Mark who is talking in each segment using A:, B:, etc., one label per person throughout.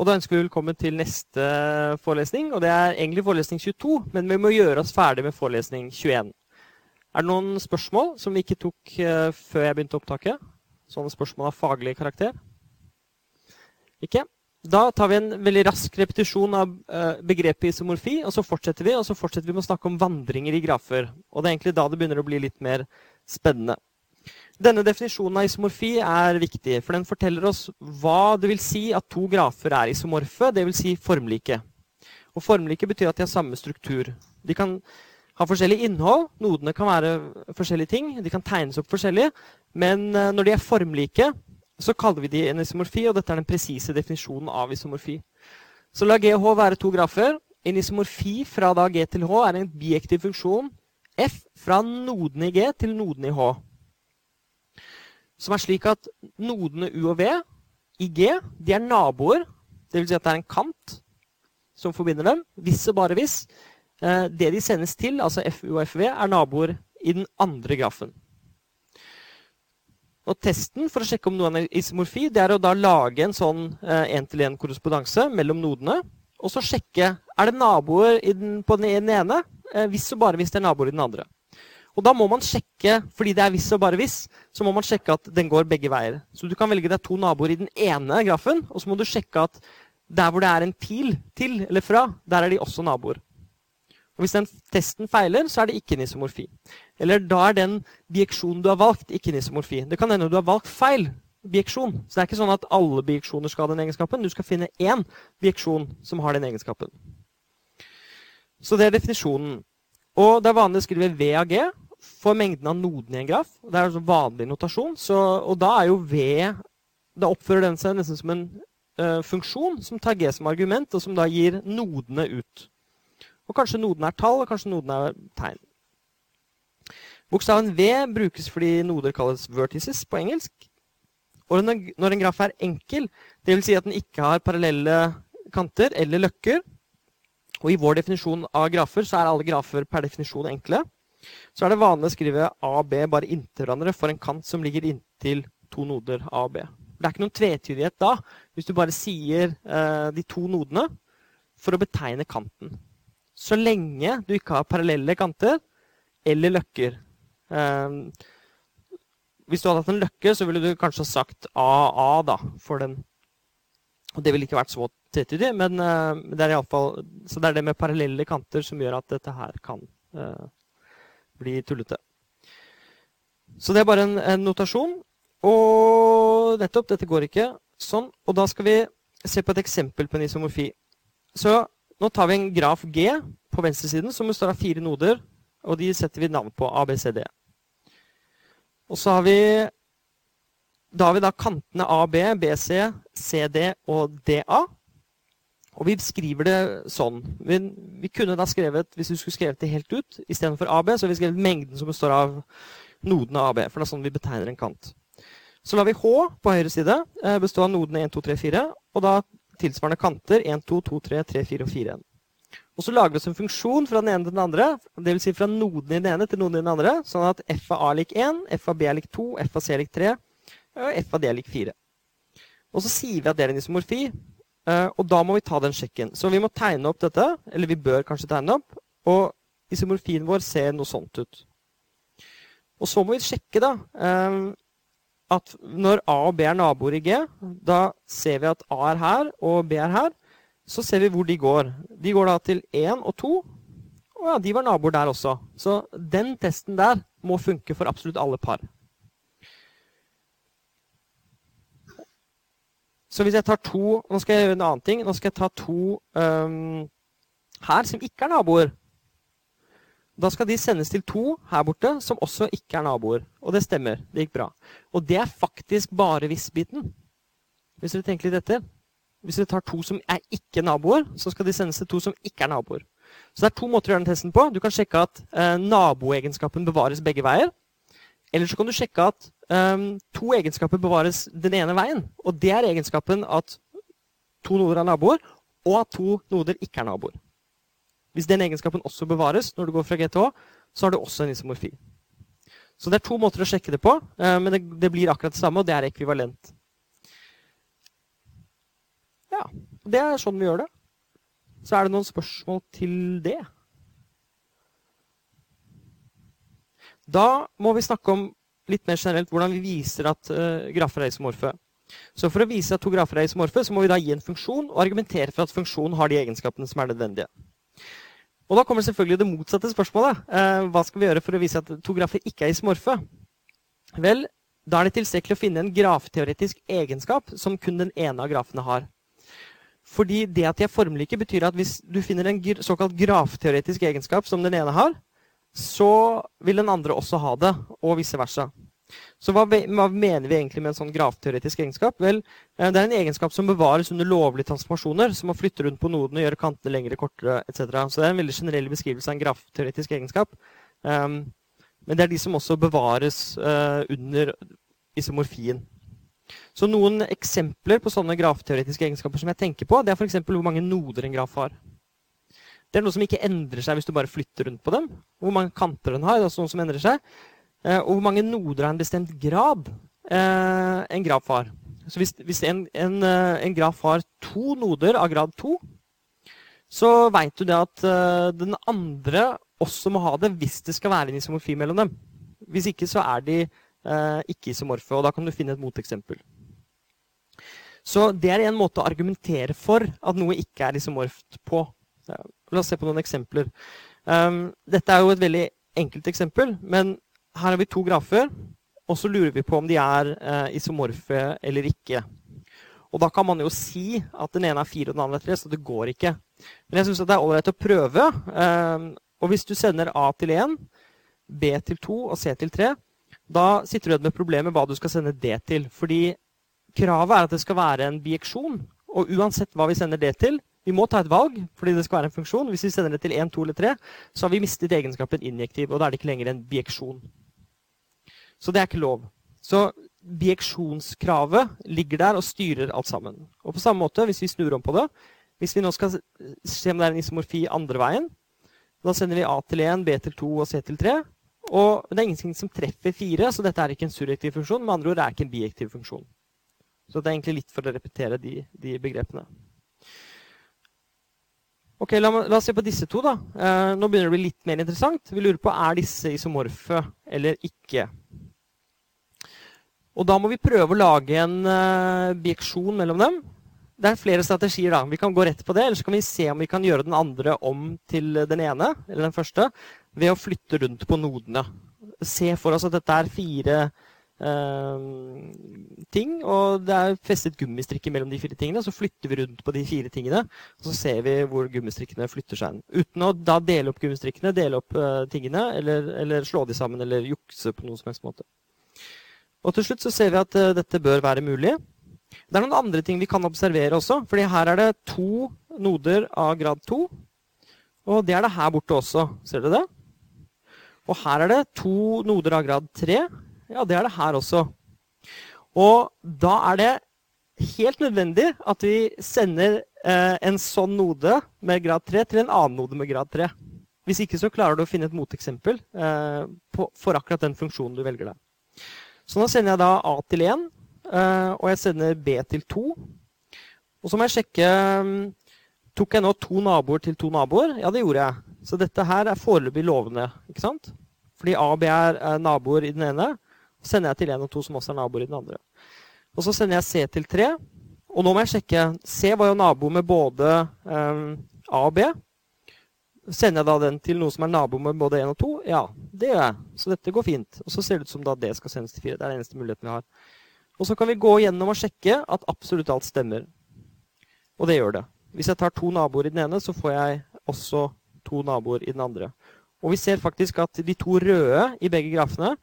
A: Og da ønsker vi velkommen til neste forelesning. Og det er egentlig forelesning 22, men vi må gjøre oss ferdig med forelesning 21. Er det noen spørsmål som vi ikke tok uh, før jeg begynte opptaket? Sånne spørsmål av faglig karakter? Ikke? Da tar vi en veldig rask repetisjon av uh, begrepet isomorfi, og så fortsetter vi og så fortsetter vi med å snakke om vandringer i grafer. Og det er egentlig da det begynner å bli litt mer spennende. Denne definisjonen av isomorfi er viktig, for den forteller oss hva det vil si at to grafer er isomorfe, dvs. Si formlike. Og formlike betyr at de har samme struktur. De kan ha forskjellig innhold. Nodene kan være forskjellige ting. De kan tegnes opp forskjellig. Men eh, når de er formlike, så kaller vi de en isomorfi, og dette er den presise definisjonen av isomorfi. Så la G og H være to grafer. En isomorfi fra da G til H er en biektiv funksjon F fra nodene i G til nodene i H som er slik at nodene U og V i G de er naboer. Dvs. Si at det er en kant som forbinder dem. Hvis og bare hvis. Eh, det de sendes til, altså FU og FV, er naboer i den andre grafen. Og Testen for å sjekke om noe er isomorfi, det er å da lage en sånn én-til-én-korrespondanse eh, mellom nodene. Og så sjekke er det naboer den, på den ene, eh, hvis og bare hvis det er naboer i den andre. Og da må man sjekke, fordi det er hvis og bare hvis, så må man sjekke at den går begge veier. Så du kan velge deg to naboer i den ene grafen, og så må du sjekke at der hvor det er en pil til eller fra, der er de også naboer. Og Hvis den testen feiler, så er det ikke nisomorfi. Eller da er den bieksjonen du har valgt, ikke nisomorfi. Det kan hende du har valgt feil bieksjon. Så det er ikke sånn at alle bieksjoner skal ha den egenskapen. Du skal finne én bieksjon som har den egenskapen. Så det er definisjonen. Og det er vanlig å skrive V av G for mengden av nodene i en graf. Det er altså vanlig notasjon. Så, og da er jo V Da oppfører den seg nesten som en uh, funksjon som tar G som argument, og som da gir nodene ut. Og kanskje nodene er tall, og kanskje nodene er tegn. Bokstaven V brukes fordi noder kalles vertices på engelsk. Og når en graf er enkel, dvs. Si at den ikke har parallelle kanter eller løkker, og I vår definisjon av grafer så er alle grafer per definisjon enkle. Så er det vanlig å skrive A og B bare inntil hverandre for en kant som ligger inntil to noder A og B. Det er ikke noen tvetydighet da, hvis du bare sier eh, de to nodene for å betegne kanten. Så lenge du ikke har parallelle kanter eller løkker. Eh, hvis du hadde hatt en løkke, så ville du kanskje ha sagt AA da, for den. Og det ville ikke vært så tvetydig, men eh, det er i alle fall, så det er det med parallelle kanter som gjør at dette her kan uh, bli tullete. Så det er bare en, en, notasjon. Og nettopp, dette går ikke sånn. Og da skal vi se på et eksempel på en isomorfi. Så nå tar vi en graf G på venstresiden som består av fire noder. Og de setter vi navn på ABCD. Og så har vi da har vi da kantene AB, BC, CD og DA. Og vi skriver det sånn. Vi, vi, kunne da skrevet, Hvis vi skulle skrevet det helt ut, istedenfor AB, så har vi skrevet mengden som består av nodene AB. For det er sånn vi betegner en kant. Så lar vi H på høyre side eh, bestå av nodene 1, 2, 3, 4. Og da tilsvarende kanter 1, 2, 2, 3, 3, 4 og 4. Og så lager vi oss en funksjon fra den ene til den andre. Dvs. Si fra noden i den ene til noden i den andre. Sånn at f av A lik 1, f av B lik 2, f av C lik 3, og f av D lik 4. Og så sier vi at det er en isomorfi, og da må vi ta den sjekken. Så vi må tegne opp dette, eller vi bør kanskje tegne opp. Og isomorfien vår ser noe sånt ut. Og så må vi sjekke da, um, at når A og B er naboer i G, da ser vi at A er her og B er her. Så ser vi hvor de går. De går da til 1 og 2. Og ja, de var naboer der også. Så den testen der må funke for absolutt alle par. Så hvis jeg tar to Nå skal jeg gjøre en annen ting. Nå skal jeg ta to um, her som ikke er naboer. Da skal de sendes til to her borte som også ikke er naboer. Og det stemmer. Det gikk bra. Og det er faktisk bare hvis-biten. Hvis dere tenker litt etter. Hvis dere tar to som er ikke naboer, så skal de sendes til to som ikke er naboer. Så det er to måter å gjøre den testen på. Du kan sjekke at eh, naboegenskapen bevares begge veier. Eller så kan du sjekke at um, to egenskaper bevares den ene veien. Og det er egenskapen at to noder er naboer, og at to noder ikke er naboer. Hvis den egenskapen også bevares når du går fra GTH, så har du også en isomorfi. Så det er to måter å sjekke det på, uh, men det, det blir akkurat det samme, og det er ekvivalent. Ja. Det er sånn vi gjør det. Så er det noen spørsmål til det? Da må vi snakke om litt mer generelt hvordan vi viser at uh, grafer er isomorfe. Så For å vise at to grafer er isomorfe, så må vi da gi en funksjon og argumentere for at funksjonen har de egenskapene som er nødvendige. Og Da kommer selvfølgelig det motsatte spørsmålet. Uh, hva skal vi gjøre for å vise at to grafer ikke er isomorfe? Vel, da er det tilstrekkelig å finne en grafteoretisk egenskap som kun den ene av grafene har. Fordi det at de er formlike, betyr at hvis du finner en såkalt grafteoretisk egenskap som den ene har, så vil den andre også ha det, og vice versa. Så hva, hva, mener vi egentlig med en sånn grafteoretisk egenskap? Vel, eh, Det er en egenskap som bevares under lovlige transformasjoner, som å flytte rundt på nodene, gjøre kantene lengre, kortere etc. Så det er en veldig generell beskrivelse av en grafteoretisk egenskap. Um, men det er de som også bevares uh, under isomorfien. Så noen eksempler på sånne grafteoretiske egenskaper som jeg tenker på, det er f.eks. hvor mange noder en graf har. Det er noe som ikke endrer seg hvis du bare flytter rundt på dem. Hvor mange kanter den har, det er også noe som endrer seg. Eh, og hvor mange noder av en bestemt grad eh, en graf har. Så hvis, hvis en, en, eh, en, graf har to noder av grad to, så veit du det at den andre også må ha det hvis det skal være en isomorfi mellom dem. Hvis ikke så er de ikke isomorfe, og da kan du finne et moteksempel. Så det er en måte å argumentere for at noe ikke er isomorft på. La oss se på noen eksempler. Um, dette er jo et veldig enkelt eksempel, men her har vi to grafer. Og så lurer vi på om de er uh, isomorfe eller ikke. Og da kan man jo si at den ene er fire og den andre er tre, så det går ikke. Men jeg syns det er ålreit å prøve. Um, og hvis du sender A til 1, B til 2 og C til 3, da sitter du igjen med problemet hva du skal sende D til. Fordi kravet er at det skal være en bieksjon. Og uansett hva vi sender D til, vi må ta et valg fordi det skal være en funksjon. Hvis vi sender det til 1, 2 eller 3, så har vi mistet egenskapen injektiv, og da er det ikke lenger en bieksjon. Så det er ikke lov. Så bieksjonskravet ligger der og styrer alt sammen. Og på samme måte, hvis vi snur om på det Hvis vi nå skal se om det er en isomorfi andre veien, da sender vi A til 1, B til 2 og C til 3. Og det er ingenting som treffer 4, så dette er ikke en surrektiv funksjon. Med andre ord det er ikke en biektiv funksjon. Så det er egentlig litt for å repetere de, de begrepene. Ok, la, la, oss se på disse to. da. Eh, nå begynner det å bli litt mer interessant. Vi lurer på er disse isomorfe eller ikke. Og Da må vi prøve å lage en eh, bieksjon mellom dem. Det er flere strategier. da. Vi kan gå rett på det, eller så kan vi se om vi kan gjøre den andre om til den ene, eller den første, ved å flytte rundt på nodene. Se for oss at dette er fire Ehm, ting. Og det er festet gummistrikker mellom de fire tingene. Så flytter vi rundt på de fire tingene, og så ser vi hvor gummistrikkene flytter seg. Uten å da dele opp gummistrikkene, dele opp uh, tingene, eller, eller, slå de sammen, eller jukse på noen som helst måte. Og til slutt så ser vi at uh, dette bør være mulig. Det er noen andre ting vi kan observere også. fordi her er det to noder av grad 2. Og det er det her borte også. Ser dere det? Og her er det to noder av grad 3. Ja, det er det her også. Og da er det helt nødvendig at vi sender eh, en sånn node med grad 3 til en annen node med grad 3. Hvis ikke så klarer du å finne et moteksempel eh, på, for akkurat den funksjonen du velger deg. Så nå sender jeg da A til 1, eh, og jeg sender B til 2. Og så må jeg sjekke Tok jeg nå to naboer til to naboer? Ja, det gjorde jeg. Så dette her er foreløpig lovende. ikke sant? Fordi A og B er naboer i den ene, sender jeg til 1 og 2, som også er naboer i den andre. Og så sender jeg C til 3. Og nå må jeg sjekke. C var jo nabo med både um, A og B. Sender jeg da den til noe som er nabo med både 1 og 2? Ja, det gjør jeg. Så dette går fint. Og så ser det ut som da det skal sendes til 4. Det er den eneste muligheten vi har. Og så kan vi gå gjennom og sjekke at absolutt alt stemmer. Og det gjør det. Hvis jeg tar to naboer i den ene, så får jeg også to naboer i den andre. Og vi ser faktisk at de to røde i begge grafene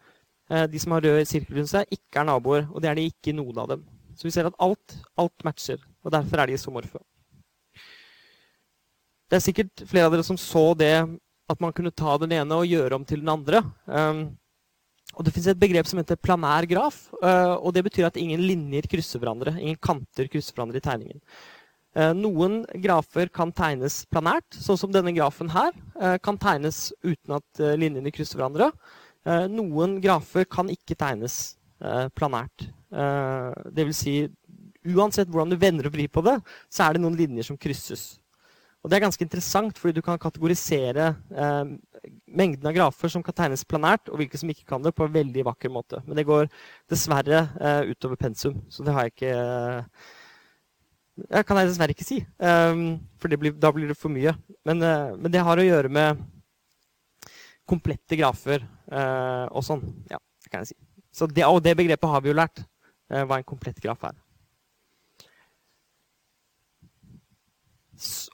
A: de som har rød sirkel rundt seg, ikke er naboer. Og det er de ikke noen av dem. Så vi ser at alt, alt matcher. Og derfor er de isomorfe. Det er sikkert flere av dere som så det at man kunne ta den ene og gjøre om til den andre. Um, og Det fins et begrep som heter planær graf. Uh, og Det betyr at ingen linjer krysser hverandre. Ingen kanter krysser hverandre i tegningen. Uh, noen grafer kan tegnes planært, sånn som denne grafen her. Kan tegnes uten at linjene krysser hverandre. Eh, noen grafer kan ikke tegnes eh, planært. Det Dvs. Si, uansett hvordan du vender og vrir på det, så er det noen linjer som krysses. Og Det er ganske interessant, fordi du kan kategorisere eh, mengden av grafer som kan tegnes planært, og hvilke som ikke kan det, på en veldig vakker måte. Men det går dessverre eh, utover pensum, så det har jeg ikke eh, jeg kan jeg dessverre ikke si, um, for blir, da blir det for mye. Men, uh, men, det har å gjøre med komplette grafer og sånn. Ja, det kan jeg si. Så det, og det begrepet har vi jo lært, uh, hva en komplett graf er.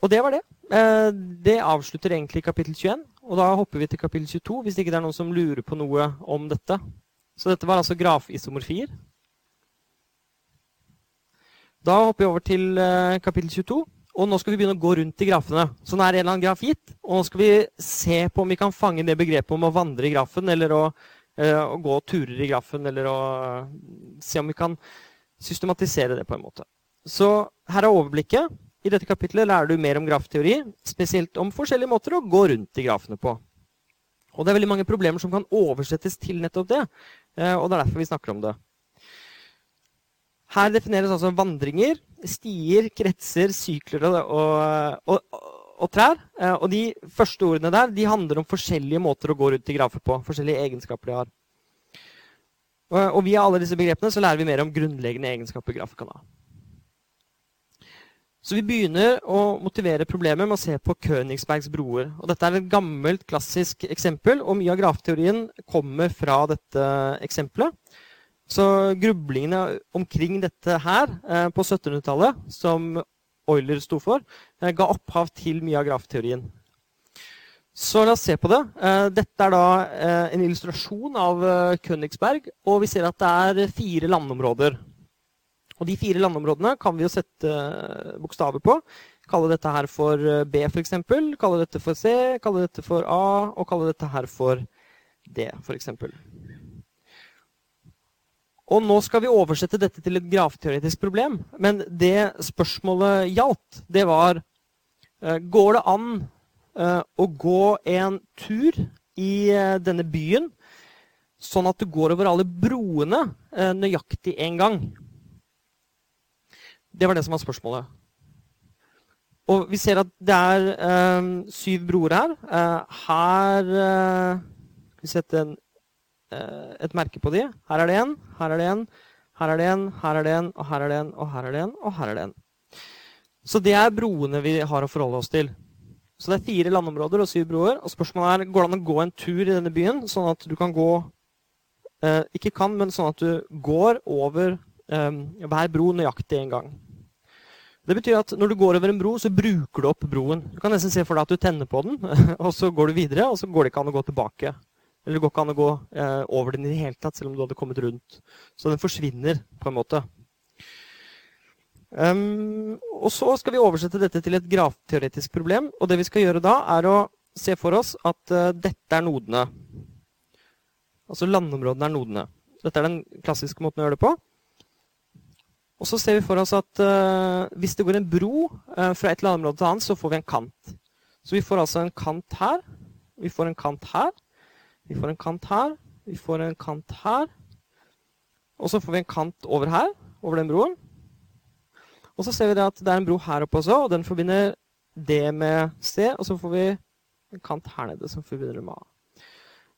A: Og det var det. Eh, det avslutter egentlig kapittel 21. Og da hopper vi til kapittel 22, hvis ikke det er noen som lurer på noe om dette. Så dette var altså grafisomorfier. Da hopper vi over til eh, kapittel 22. Og nå skal vi begynne å gå rundt i grafene. Så nå er en eller annen graf gitt. Og nå skal vi se på om vi kan fange det begrepet om å vandre i grafen, eller å, eh, å gå turer i grafen, eller å se om vi kan systematisere det på en måte. Så her er overblikket. I dette kapitlet lærer du mer om grafteori, spesielt om forskjellige måter å gå rundt i grafene på. Og det er veldig mange problemer som kan oversettes til nettopp det. Eh, og det er derfor vi snakker om det. Her defineres altså vandringer, stier, kretser, sykler og, og, og, og, trær. Eh, og de første ordene der de handler om forskjellige måter å gå rundt i grafer på. Forskjellige egenskaper de har. Og via alle disse begrepene så lærer vi mer om grunnleggende egenskaper grafer kan ha. Så vi begynner å motivere problemet med å se på Königsbergs broer. Og dette er et gammelt, klassisk eksempel, og mye av grafteorien kommer fra dette eksempelet. Så grublingene omkring dette her eh, på 1700-tallet, som Euler sto for, eh, ga opphav til mye av grafteorien. Så la oss se på det. Eh, dette er da en illustrasjon av Königsberg, og vi ser at det er fire landområder. Og de fire landområdene kan vi jo sette bokstaver på. Kalle dette her for B, f.eks. Kalle dette for C, kalle dette for A, og kalle dette her for D, f.eks. Og nå skal vi oversette dette til et grafteoretisk problem. Men det spørsmålet gjaldt, det var eh, Går det an å gå en tur i denne byen sånn at du går over alle broene nøyaktig én gang? Det var det som var spørsmålet. Og vi ser at det er eh, syv broer her. Eh, her Skal Vi setter en, eh, et merke på de. Her er det en, her er det en, her er det en, her er det en, og her er det en, og her er det en, og her er det en. Så det er broene vi har å forholde oss til. Så det er fire landområder og syv broer. Og spørsmålet er går det an å gå en tur i denne byen, sånn at du kan gå eh, Ikke kan, men sånn at du går over um, hver bro nøyaktig én gang. Det betyr at når du går over en bro, så bruker du opp broen. Du kan nesten se for deg at du tenner på den, og så går du videre, og så går det ikke an å gå tilbake. Eller det går ikke an å gå eh, over den i det hele tatt, selv om du hadde kommet rundt. Så den forsvinner på en måte. Um, og så skal vi oversette dette til et grafteoretisk problem. Og det vi skal gjøre da, er å se for oss at uh, dette er nodene. Altså landområdene er nodene. Dette er den klassiske måten å gjøre det på. Og så ser vi for oss at uh, hvis det går en bro uh, fra et landområde til annet, så får vi en kant. Så vi får altså en kant her. Vi får en kant her. Vi får en kant her. Vi får en kant her. Og så får vi en kant over her, over den broen. Og så ser vi at det er en bro her oppe også, og den forbinder D med C. Og så får vi en kant her nede som forbinder med A.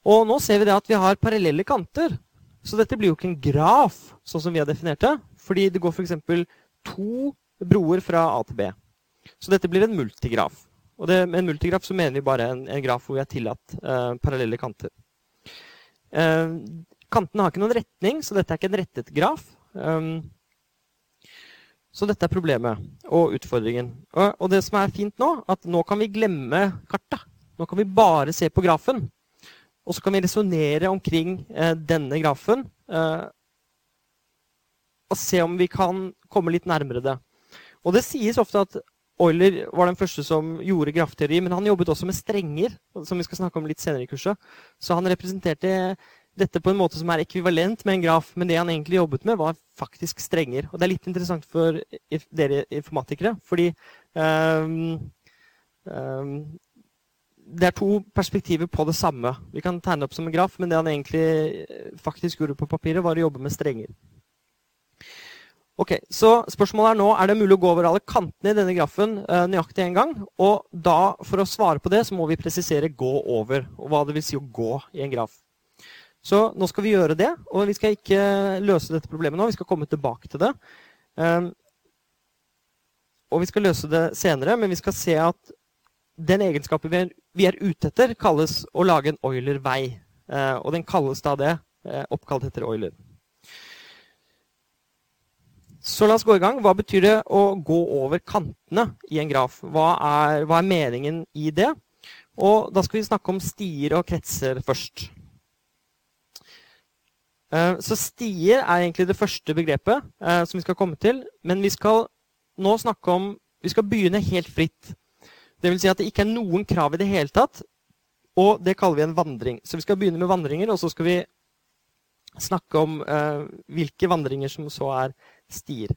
A: Og nå ser vi at vi har parallelle kanter. Så dette blir jo ikke en graf, sånn som vi har definert det. Fordi det går f.eks. to broer fra A til B. Så dette blir en multigraf. Og det, med en multigraf så mener vi bare en, en graf hvor vi har tillatt eh, parallelle kanter. Eh, kantene har ikke noen retning, så dette er ikke en rettet graf. Um, så dette er problemet og utfordringen. Og, og, det som er fint nå, at nå kan vi glemme kartet. Nå kan vi bare se på grafen. Og så kan vi resonnere omkring eh, denne grafen og se om vi kan komme litt nærmere det. Og det sies ofte at Euler var den første som gjorde grafteori, men han jobbet også med strenger, som vi skal snakke om litt senere i kurset. Så han representerte dette på en måte som er ekvivalent med en graf, men det han egentlig jobbet med, var faktisk strenger. Og det er litt interessant for dere informatikere, fordi um, um, det er to perspektiver på det samme. Vi kan tegne opp som en graf, men det han egentlig faktisk gjorde på papiret, var å jobbe med strenger. Ok, så Spørsmålet er nå er det mulig å gå over alle kantene i denne grafen uh, nøyaktig en gang. Og da, for å svare på det, så må vi presisere 'gå over', og hva det vil si å gå i en graf. Så nå skal vi gjøre det, og vi skal ikke løse dette problemet nå. Vi skal komme tilbake til det. Um, og vi skal løse det senere, men vi skal se at den egenskapen vi er, vi er ute etter, kalles å lage en Euler-vei. Uh, og den kalles da det, uh, oppkalt etter Euler. Så la oss gå i gang. Hva betyr det å gå over kantene i en graf? Hva er, hva er meningen i det? Og da skal vi snakke om stier og kretser først. Eh, så stier er egentlig det første begrepet eh, som vi skal komme til. Men vi skal nå snakke om Vi skal begynne helt fritt. Det vil si at det ikke er noen krav i det hele tatt. Og det kaller vi en vandring. Så vi skal begynne med vandringer, og så skal vi snakke om uh, hvilke vandringer som så er stier.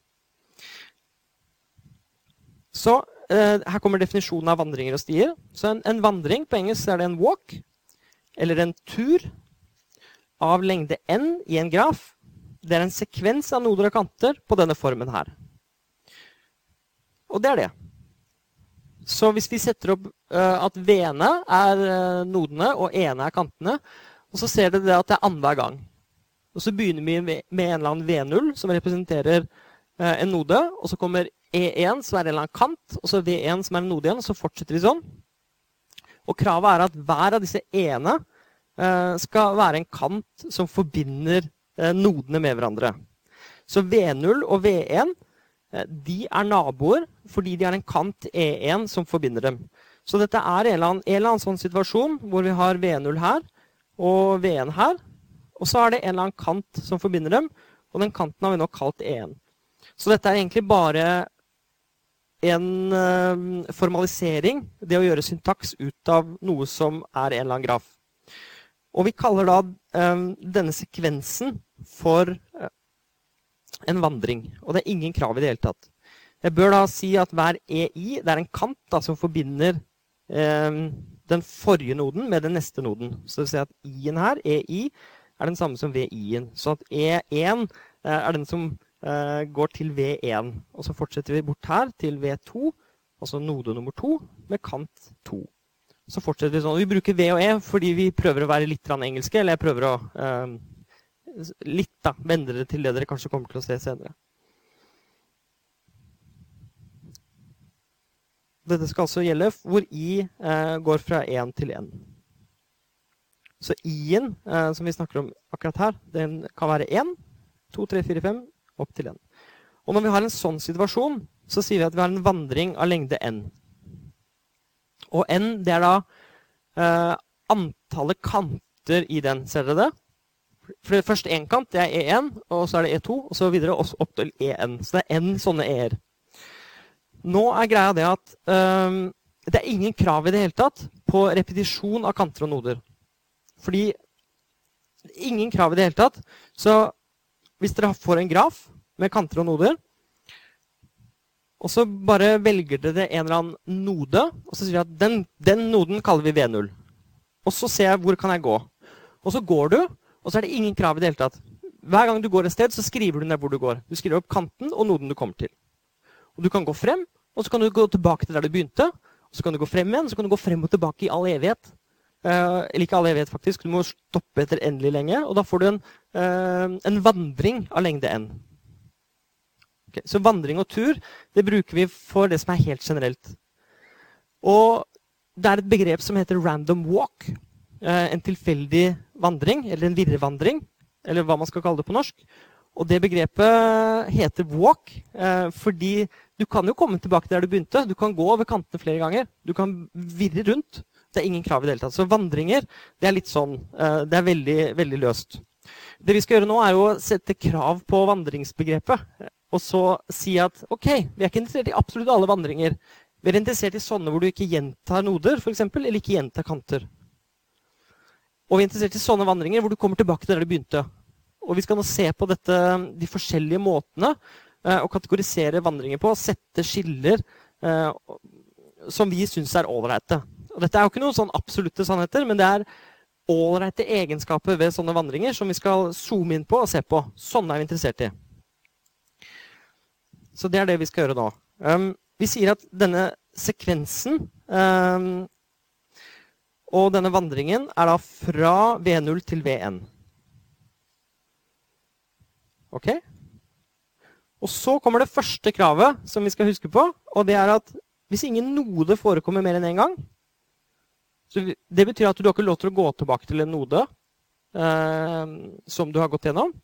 A: Så eh, her kommer definisjonen av vandringer og stier. Så en, en, vandring på engelsk er det en walk, eller en tur, av lengde n i en graf. Det er en sekvens av noder og kanter på denne formen her. Og det er det. Så hvis vi setter opp uh, at v-ene er nodene og ene er kantene, og så ser dere at det er annenhver gang. Og så begynner vi med en eller annen V0, som representerer eh, en node. Og så kommer E1, som er en eller annen kant, og så V1, som er en node igjen. Og så fortsetter vi sånn. Og kravet er at hver av disse ene eh, skal være en kant som forbinder eh, nodene med hverandre. Så V0 og V1 eh, de er naboer fordi de har en kant E1 som forbinder dem. Så dette er en eller annen, en eller annen sånn situasjon hvor vi har V0 her og V1 her. Og så er det en eller annen kant som forbinder dem, og den kanten har vi nå kalt E1. Så dette er egentlig bare en uh, formalisering, det å gjøre syntaks ut av noe som er en eller annen graf. Og vi kaller da um, denne sekvensen for uh, en vandring. Og det er ingen krav i det hele tatt. Jeg bør da si at hver EI det er en kant da, som forbinder den forrige noden med den neste noden. Så det vil si at I-en her, EI, er den samme som VI-en. Så at E1 eh, er den som uh, går til V1. Og så fortsetter vi bort her til V2, altså node nummer 2, med kant 2. Så fortsetter Vi sånn. Vi bruker V og E fordi vi prøver å være litt engelske. Eller jeg prøver å uh, litt da, vende det til det dere kanskje kommer til å se senere. Dette skal altså gjelde hvor I eh, går fra 1 til 1. Så i-en eh, som vi snakker om akkurat her, den kan være 1, 2, 3, 4, 5, opp til 1. Og når vi har en sånn situasjon, så sier vi at vi har en vandring av lengde n. Og n, det er da eh, antallet kanter i den. Ser dere det? For det første én kant, det er E1, og så er det E2, og så videre opp til EN. Så det er n sånne e-er. Nå er greia det at um, det er ingen krav i det hele tatt på repetisjon av kanter og noder. Fordi ingen krav i det hele tatt. Så hvis dere får en graf med kanter og noder, og så bare velger dere en eller annen node, og så sier vi at den, den noden kaller vi V0. Og så ser jeg hvor kan jeg gå. Og så går du, og så er det ingen krav i det hele tatt. Hver gang du går et sted, så skriver du ned hvor du går. Du skriver opp kanten og noden du kommer til. Og du kan gå frem, og så kan du gå tilbake til der du begynte. Og så kan du gå frem igjen, og så kan du gå frem og tilbake i all evighet. Uh, eller ikke alle jeg vet, faktisk. Du må stoppe etter endelig lenge. Og da får du en, uh, en vandring av lengde n. Okay, så vandring og tur det bruker vi for det som er helt generelt. Og det er et begrep som heter random walk. Uh, en tilfeldig vandring, eller en virrevandring. Eller hva man skal kalle det på norsk. Og det begrepet heter walk fordi du kan jo komme tilbake der du begynte. Du kan gå over kantene flere ganger. Du kan virre rundt. Det er ingen krav i det hele tatt. Så vandringer det er litt sånn. Eh, det er veldig, veldig løst. Det vi skal gjøre nå, er å sette krav på vandringsbegrepet. Og så si at ok, vi er ikke interessert i absolutt alle vandringer. Vi er interessert i sånne hvor du ikke gjentar noder, f.eks., eller ikke gjentar kanter. Og vi er interessert i sånne vandringer hvor du kommer tilbake til der du begynte. Og vi skal nå se på dette, de forskjellige måtene eh, å kategorisere vandringer på. Sette skiller eh, som vi syns er ålreite. Og dette er jo ikke noen sånn absolutte sannheter, men det er ålreite egenskaper ved sånne vandringer som vi skal zoome inn på og se på. Sånne er vi interessert i. Så det er det vi skal gjøre nå. Um, vi sier at denne sekvensen um, og denne vandringen er da fra V0 til V1. Ok? Og så kommer det første kravet som vi skal huske på, og det er at hvis ingen node forekommer mer enn én en gang så Det betyr at du har ikke lov til å gå tilbake til en node eh, som du har gått gjennom.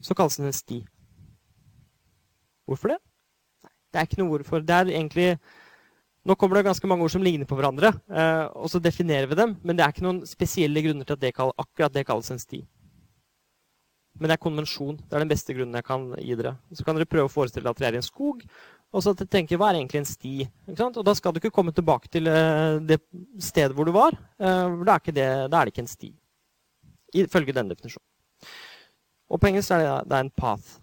A: Så kalles den en sti. Hvorfor det? Det er ikke noe ord for. Det er egentlig Nå kommer det ganske mange ord som ligner på hverandre, eh, og så definerer vi dem. Men det er ikke noen spesielle grunner til at det kalles, akkurat det kalles en sti. Men det er konvensjon. Det er den beste grunnen jeg kan gi dere. Så kan dere prøve å forestille at dere er i en skog, og så tenker jeg, hva er egentlig en sti? Og da skal du ikke komme tilbake til uh, det stedet hvor du var. for da, er det, er det, ikke en sti. Ifølge denne definisjonen. Og på engelsk er det, det er en path.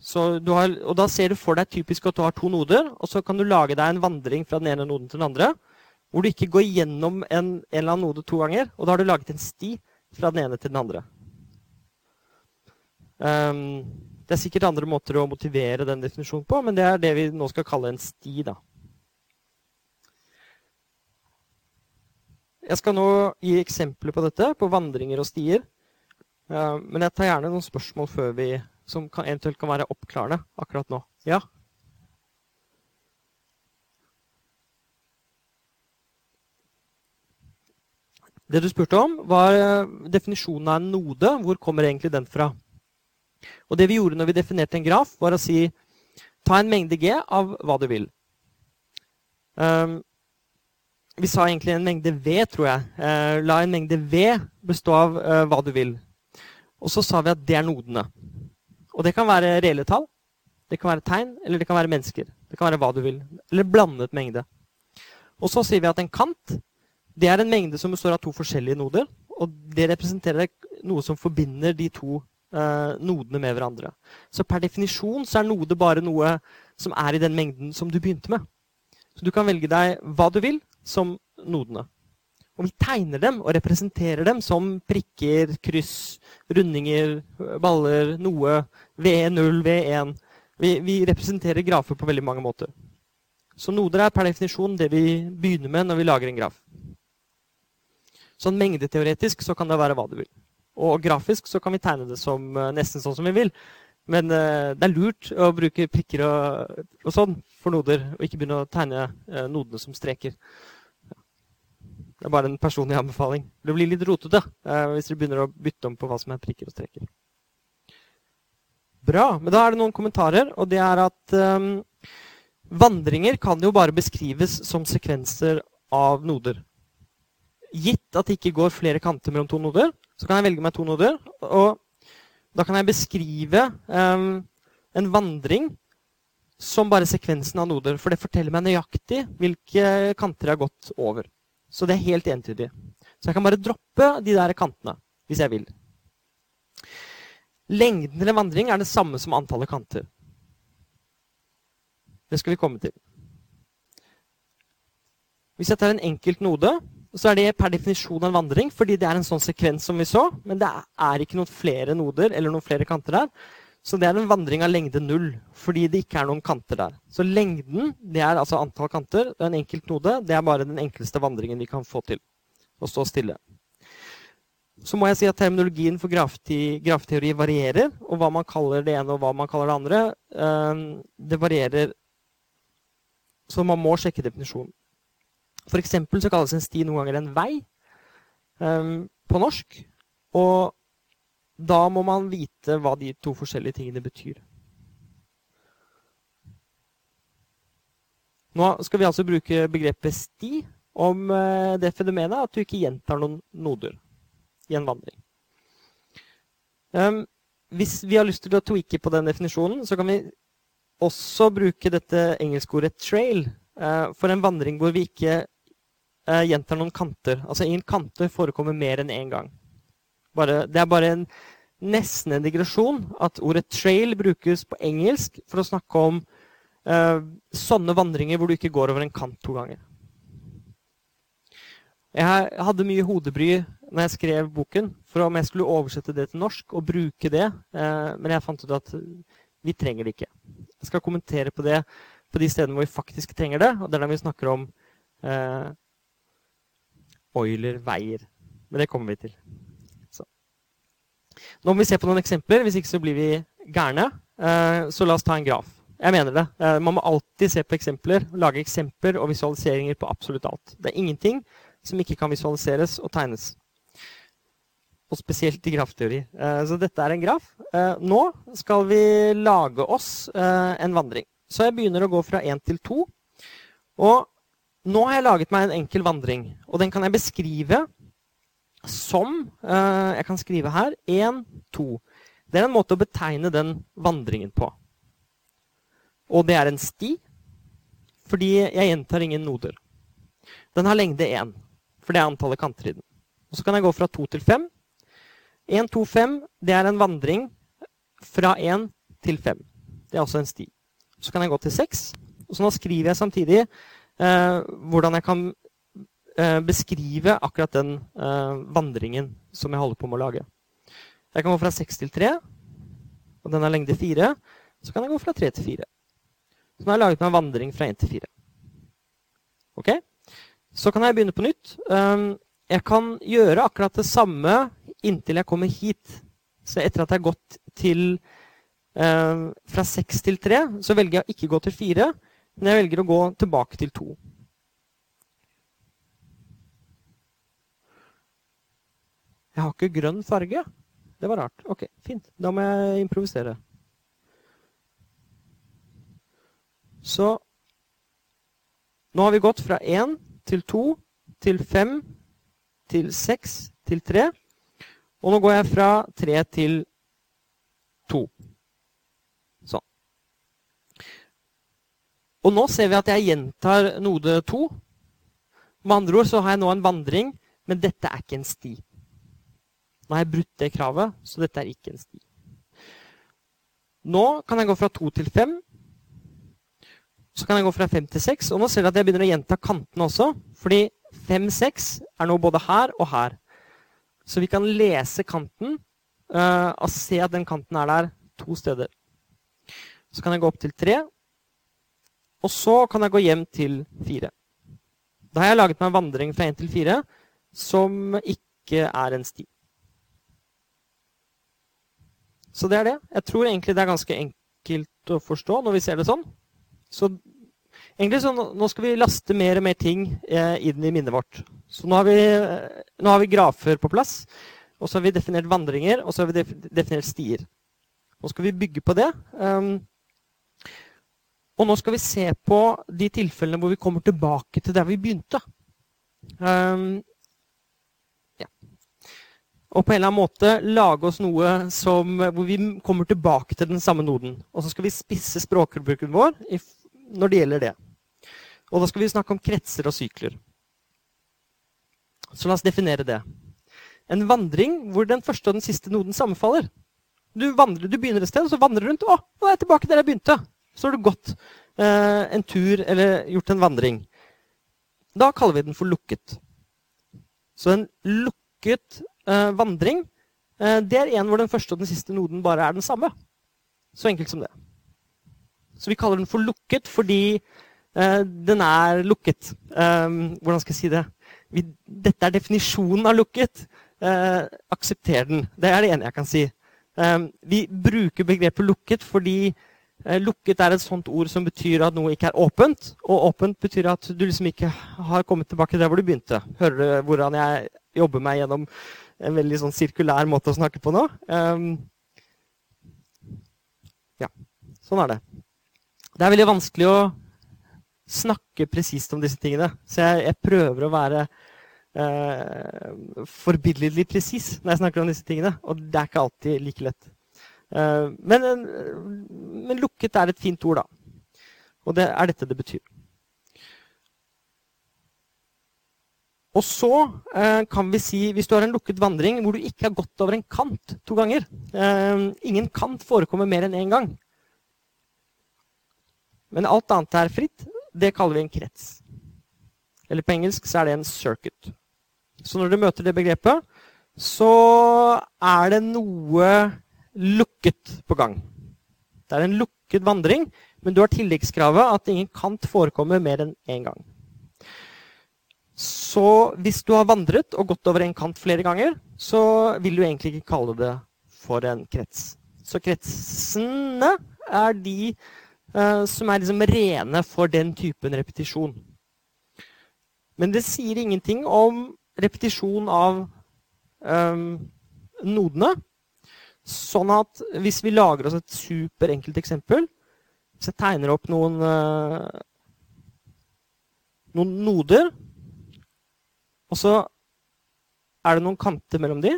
A: Har, og da ser du for deg typisk at du har to noder, og så kan du lage deg en vandring fra den ene noden til den andre, hvor du ikke går gjennom en, en eller annen node to ganger. Og da har du laget en sti fra den ene til den andre. Um, det er sikkert andre måter å motivere den definisjonen på, men det er det vi nå skal kalle en sti. da. Jeg skal nå gi eksempler på dette, på vandringer og stier. Men jeg tar gjerne noen spørsmål før vi som kan, eventuelt kan være oppklarende akkurat nå. Ja? Det du spurte om, var eh, definisjonen av en node. Hvor kommer egentlig den fra? Og Det vi gjorde når vi definerte en graf, var å si ta en mengde G av hva du vil. Um, vi sa egentlig en mengde V, tror jeg. Uh, la en mengde V bestå av uh, hva du vil. Og så sa vi at det er nodene. Og det kan være reelle tall, det kan være tegn, eller det kan være mennesker. Det kan være hva du vil. Eller blandet mengde. Og så sier vi at en kant det er en mengde som består av to forskjellige noder. Og det representerer noe som forbinder de to nodene med hverandre. Så per definisjon så er node bare noe som er i den mengden som du begynte med. Så du kan velge deg hva du vil som nodene. Og vi tegner dem og representerer dem som prikker, kryss, rundinger, baller, noe, V0, V1. Vi, vi, representerer grafer på veldig mange måter. Så noder er per definisjon det vi begynner med når vi lager en graf. Sånn mengdeteoretisk så kan det være hva du vil. Og grafisk så kan vi tegne det som uh, nesten sånn som vi vil. Men uh, det er lurt å bruke prikker og, og, sånn for noder, og ikke begynne å tegne uh, nodene som streker. Det er bare en personlig anbefaling. Det blir litt rotete eh, hvis dere begynner å bytte om på hva som er prikker og streker. Bra. Men da er det noen kommentarer, og det er at um, vandringer kan jo bare beskrives som sekvenser av noder. Gitt at det ikke går flere kanter mellom to noder, så kan jeg velge meg to noder. Og da kan jeg beskrive um, en vandring som bare sekvensen av noder. For det forteller meg nøyaktig hvilke kanter jeg har gått over. Så det er helt entydig. Så jeg kan bare droppe de der kantene hvis jeg vil. Lengden til en vandring er det samme som antallet kanter. Det skal vi komme til. Hvis jeg tar en enkelt node, så er det per definisjon en vandring, fordi det er en sånn sekvens som vi så. Men det er ikke noen flere noder eller noen flere kanter der. Så det er en vandring av lengde null, fordi det ikke er noen kanter der. Så lengden det er altså antall kanter. Er en enkelt node. Det er bare den enkleste vandringen vi kan få til. Å stå stille. Så må jeg si at terminologien for grafteori varierer. Og hva man kaller det ene og hva man kaller det andre, ehm, det varierer. Så man må sjekke definisjonen. For eksempel så kalles en sti noen ganger en vei um, på norsk. Og da må man vite hva de to forskjellige tingene betyr. Nå skal vi altså bruke begrepet sti om eh, det fenomenet at du ikke gjentar noen noder i en vandring. Um, hvis vi har lyst til å tweake på den definisjonen, så kan vi også bruke dette engelskordet 'trail' for en vandring hvor vi ikke uh, gjentar noen kanter. Altså ingen kanter forekommer mer enn én gang. Bare, det er bare en, nesten en digresjon at ordet 'trail' brukes på engelsk for å snakke om uh, sånne vandringer hvor du ikke går over en kant to ganger. Jeg hadde mye hodebry når jeg skrev boken, for om jeg skulle oversette det til norsk og bruke det, men jeg fant ut at vi trenger det ikke. Jeg skal kommentere på det på de stedene hvor vi faktisk trenger det. Og det er da vi snakker om eh, Oiler-veier. Men det kommer vi til. Så. Nå må vi se på noen eksempler. Hvis ikke så blir vi gærne. Eh, så la oss ta en graf. Jeg mener det. Eh, man må alltid se på eksempler, lage eksempler og visualiseringer på absolutt alt. Det er ingenting som ikke kan visualiseres og tegnes. Og spesielt i grafteori. Eh, så dette er en graf. Eh, nå skal vi lage oss eh, en vandring. Så jeg begynner å gå fra 1 til 2. Og nå har jeg laget meg en enkel vandring. Og den kan jeg beskrive som eh, Jeg kan skrive her 1, 2. Det er en måte å betegne den vandringen på. Og det er en sti, fordi jeg gjentar ingen noder. Den har lengde 1, for det er antallet kanter i den. Og Så kan jeg gå fra 2 til 5. 1, 2, 5, det er en vandring fra 1 til 5. Det er også en sti. Så kan jeg gå til 6. Så nå skriver jeg samtidig eh, hvordan jeg kan eh, beskrive akkurat den eh, vandringen som jeg holder på med å lage. Jeg kan gå fra 6 til 3, og den er lengde 4. Så kan jeg gå fra 3 til 4. Så nå har jeg laget meg en vandring fra 1 til 4. Ok? Så kan jeg begynne på nytt. Um, jeg kan gjøre akkurat det samme inntil jeg kommer hit. Så etter at jeg har gått til fra 6 til 3 så velger jeg å ikke gå til 4, men jeg velger å gå tilbake til 2. Jeg har ikke grønn farge. Det var rart. Ok, fint. Da må jeg improvisere. Så nå har vi gått fra 1 til 2 til 5 til 6 til 3. Og nå går jeg fra 3 til 2. Og nå ser vi at jeg gjentar node 2. Med andre ord så har jeg nå en vandring, men dette er ikke en sti. Nå har jeg brutt det kravet, så dette er ikke en sti. Nå kan jeg gå fra 2 til 5. Så kan jeg gå fra 5 til 6. Og nå ser vi at jeg begynner å gjenta kantene også. Fordi 5, 6 er nå både her og her. Så vi kan lese kanten uh, og se at den kanten er der to steder. Så kan jeg gå opp til 3, og så kan jeg gå hjem til fire. Da har jeg laget meg en vandring fra én til fire som ikke er en sti. Så det er det. Jeg tror egentlig det er ganske enkelt å forstå når vi ser det sånn. Så egentlig så nå skal vi laste mer og mer ting eh, inn i minnet vårt. Så nå har, vi, eh, nå har vi grafer på plass, og så har vi definert vandringer, og så har vi definert stier. Nå skal vi bygge på det. Um, og nå skal vi se på de tilfellene hvor vi kommer tilbake til der vi begynte. Um, ja. Og på en eller annen måte lage oss noe som, hvor vi kommer tilbake til den samme noden. Og så skal vi spisse språkbruken vår når det gjelder det. Og da skal vi snakke om kretser og sykler. Så la oss definere det. En vandring hvor den første og den siste noden sammenfaller. Du, vandrer, du begynner et sted, og så vandrer du rundt. Å, nå er jeg tilbake der jeg begynte. Så har du gått eh, en tur eller gjort en vandring. Da kaller vi den for lukket. Så en lukket eh, vandring eh, det er en hvor den første og den siste noden bare er den samme. Så enkelt som det. Så vi kaller den for lukket fordi eh, den er lukket. Um, hvordan skal jeg si det? Vi, dette er definisjonen av lukket. Uh, aksepter den. Det er det ene jeg kan si. Vi bruker begrepet lukket fordi Eh, lukket er et sånt ord som betyr at noe ikke er åpent. Og åpent betyr at du liksom ikke har kommet tilbake der hvor du begynte. Hører du hvordan jeg jobber meg gjennom en veldig sånn sirkulær måte å snakke på nå? Um, ja, sånn er det. Det er veldig vanskelig å snakke presist om disse tingene. Så jeg, jeg prøver å være uh, forbilledlig presis når jeg snakker om disse tingene. Og det er ikke alltid like lett. Eh, men, men, lukket er et fint ord, da. Og det er dette det betyr. Og så eh, kan vi si, hvis du har en lukket vandring hvor du ikke har gått over en kant to ganger eh, Ingen kant forekommer mer enn én gang. Men alt annet er fritt. Det kaller vi en krets. Eller på engelsk så er det en circuit. Så når du møter det begrepet, så er det noe lukket på gang. Det er en lukket vandring, men du har tilleggskravet at ingen kant forekommer mer enn én gang. Så hvis du har vandret og gått over en kant flere ganger, så vil du egentlig ikke kalle det for en krets. Så kretsene er de uh, som er liksom rene for den typen repetisjon. Men det sier ingenting om repetisjon av um, nodene. Sånn at hvis vi lager oss et superenkelt eksempel Hvis jeg tegner opp noen, uh, noen noder og så er det noen kanter mellom de.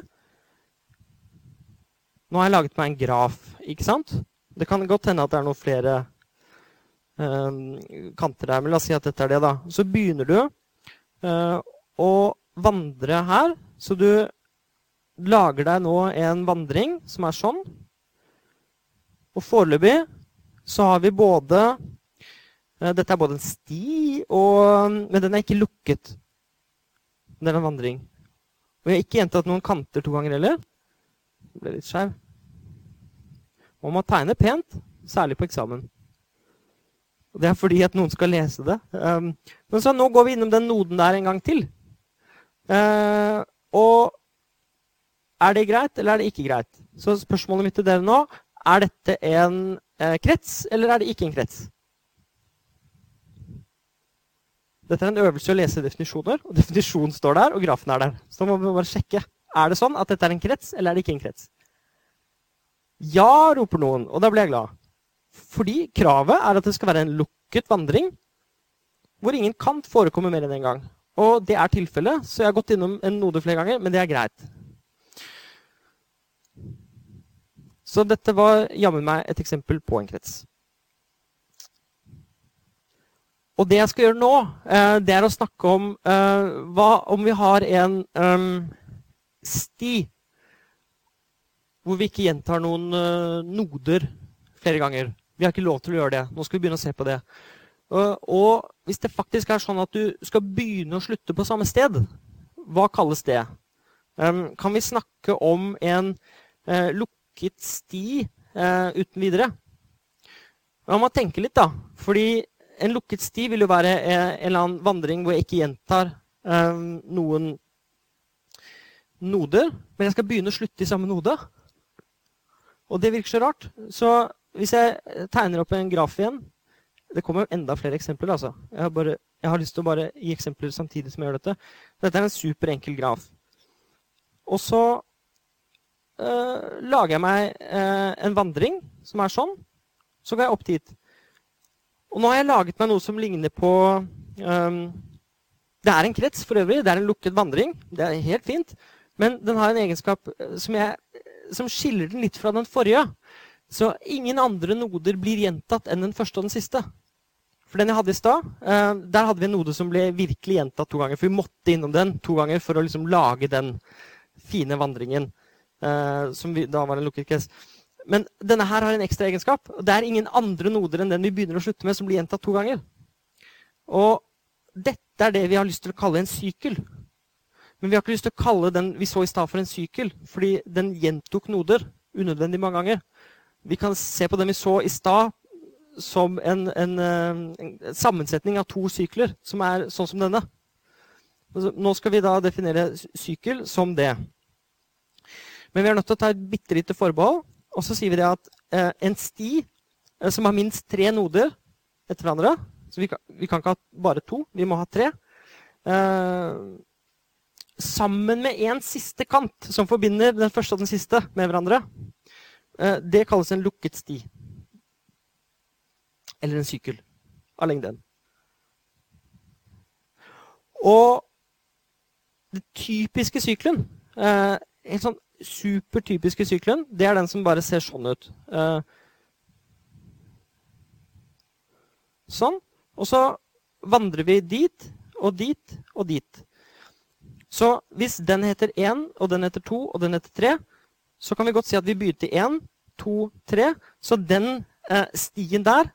A: Nå har jeg laget meg en graf, ikke sant? Det kan godt hende at det er noen flere um, kanter der, men la oss si at dette er det, da. Så begynner du uh, å vandre her. Så du lager deg nå en vandring som er sånn. Og foreløpig så har vi både uh, Dette er både en sti, og, men den er ikke lukket. Det er en vandring. Og jeg har ikke gjentatt noen kanter to ganger heller. Det ble litt skeiv. Man må tegne pent, særlig på eksamen. Og det er fordi at noen skal lese det. Um, men så nå går vi innom den noden der en gang til. Uh, og er det greit, eller er det ikke greit? Så spørsmålet mitt til dere nå er dette en eh, krets, eller er det ikke en krets? Dette er en øvelse å lese definisjoner, og definisjonen står der, og grafen er der. Så må vi bare sjekke. Er det sånn at dette er en krets, eller er det ikke en krets? Ja, roper noen, og da blir jeg glad. Fordi kravet er at det skal være en lukket vandring hvor ingen kant forekommer mer enn én en gang. Og det er tilfellet, så jeg har gått innom en node flere ganger, men det er greit. Så dette var jammen meg et eksempel på en krets. Og det jeg skal gjøre nå, eh, det er å snakke om eh, hva om vi har en um, sti hvor vi ikke gjentar noen uh, noder flere ganger. Vi har ikke lov til å gjøre det. Nå skal vi begynne å se på det. Og hvis det faktisk er sånn at du skal begynne å slutte på samme sted, hva kalles det? Um, kan vi snakke om en uh, lukket sti uten videre? Man må tenke litt, da. Fordi en lukket sti vil jo være en eller annen vandring hvor jeg ikke gjentar eh, noen noder, men jeg skal begynne å slutte i samme node. Og det virker så rart. Så hvis jeg tegner opp en graf igjen Det kommer enda flere eksempler. altså. Jeg har, bare, jeg har lyst til å bare gi eksempler samtidig som jeg gjør dette. Dette er en superenkel graf. Og så uh, lager jeg meg uh, en vandring som er sånn. Så går jeg opp dit. Og nå har jeg laget meg noe som ligner på um, Det er en krets for øvrig. Det er en lukket vandring. Det er helt fint. Men den har en egenskap eh, som, jeg, som skiller den litt fra den forrige. Så ingen andre noder blir gjentatt enn den første og den siste. For den jeg hadde i stad, uh, der hadde vi en node som ble virkelig gjentatt to ganger. For vi måtte innom den to ganger for å liksom lage den fine vandringen. Uh, som vi, da var en lukket krets. Men denne her har en ekstra egenskap. Det er ingen andre noder enn den vi begynner å slutte med, som blir gjentatt to ganger. Og dette er det vi har lyst til å kalle en sykkel. Men vi har ikke lyst til å kalle den vi så i stad, for en sykkel, fordi den gjentok noder unødvendig mange ganger. Vi kan se på den vi så i stad, som en, en, en, sammensetning av to sykler, som er sånn som denne. Nå skal vi da definere sykkel som det. Men vi er nødt til å ta et bitte lite forbehold. Og så sier vi det at eh, en sti eh, som har minst tre noder etter hverandre Så vi kan, vi kan, ikke ha bare to, vi må ha tre. Eh, sammen med en siste kant som forbinder den første og den siste med hverandre. Eh, det kalles en lukket sti. Eller en sykkel av lengden. Og den typiske sykelen eh, En sånn supertypiske sykkelen, det er den som bare ser sånn ut. Uh, sånn. Og så vandrer vi dit og dit og dit. Så hvis den heter 1, og den heter 2, og den heter 3, så kan vi godt si at vi begynte i 1, 2, 3. Så den uh, stien der,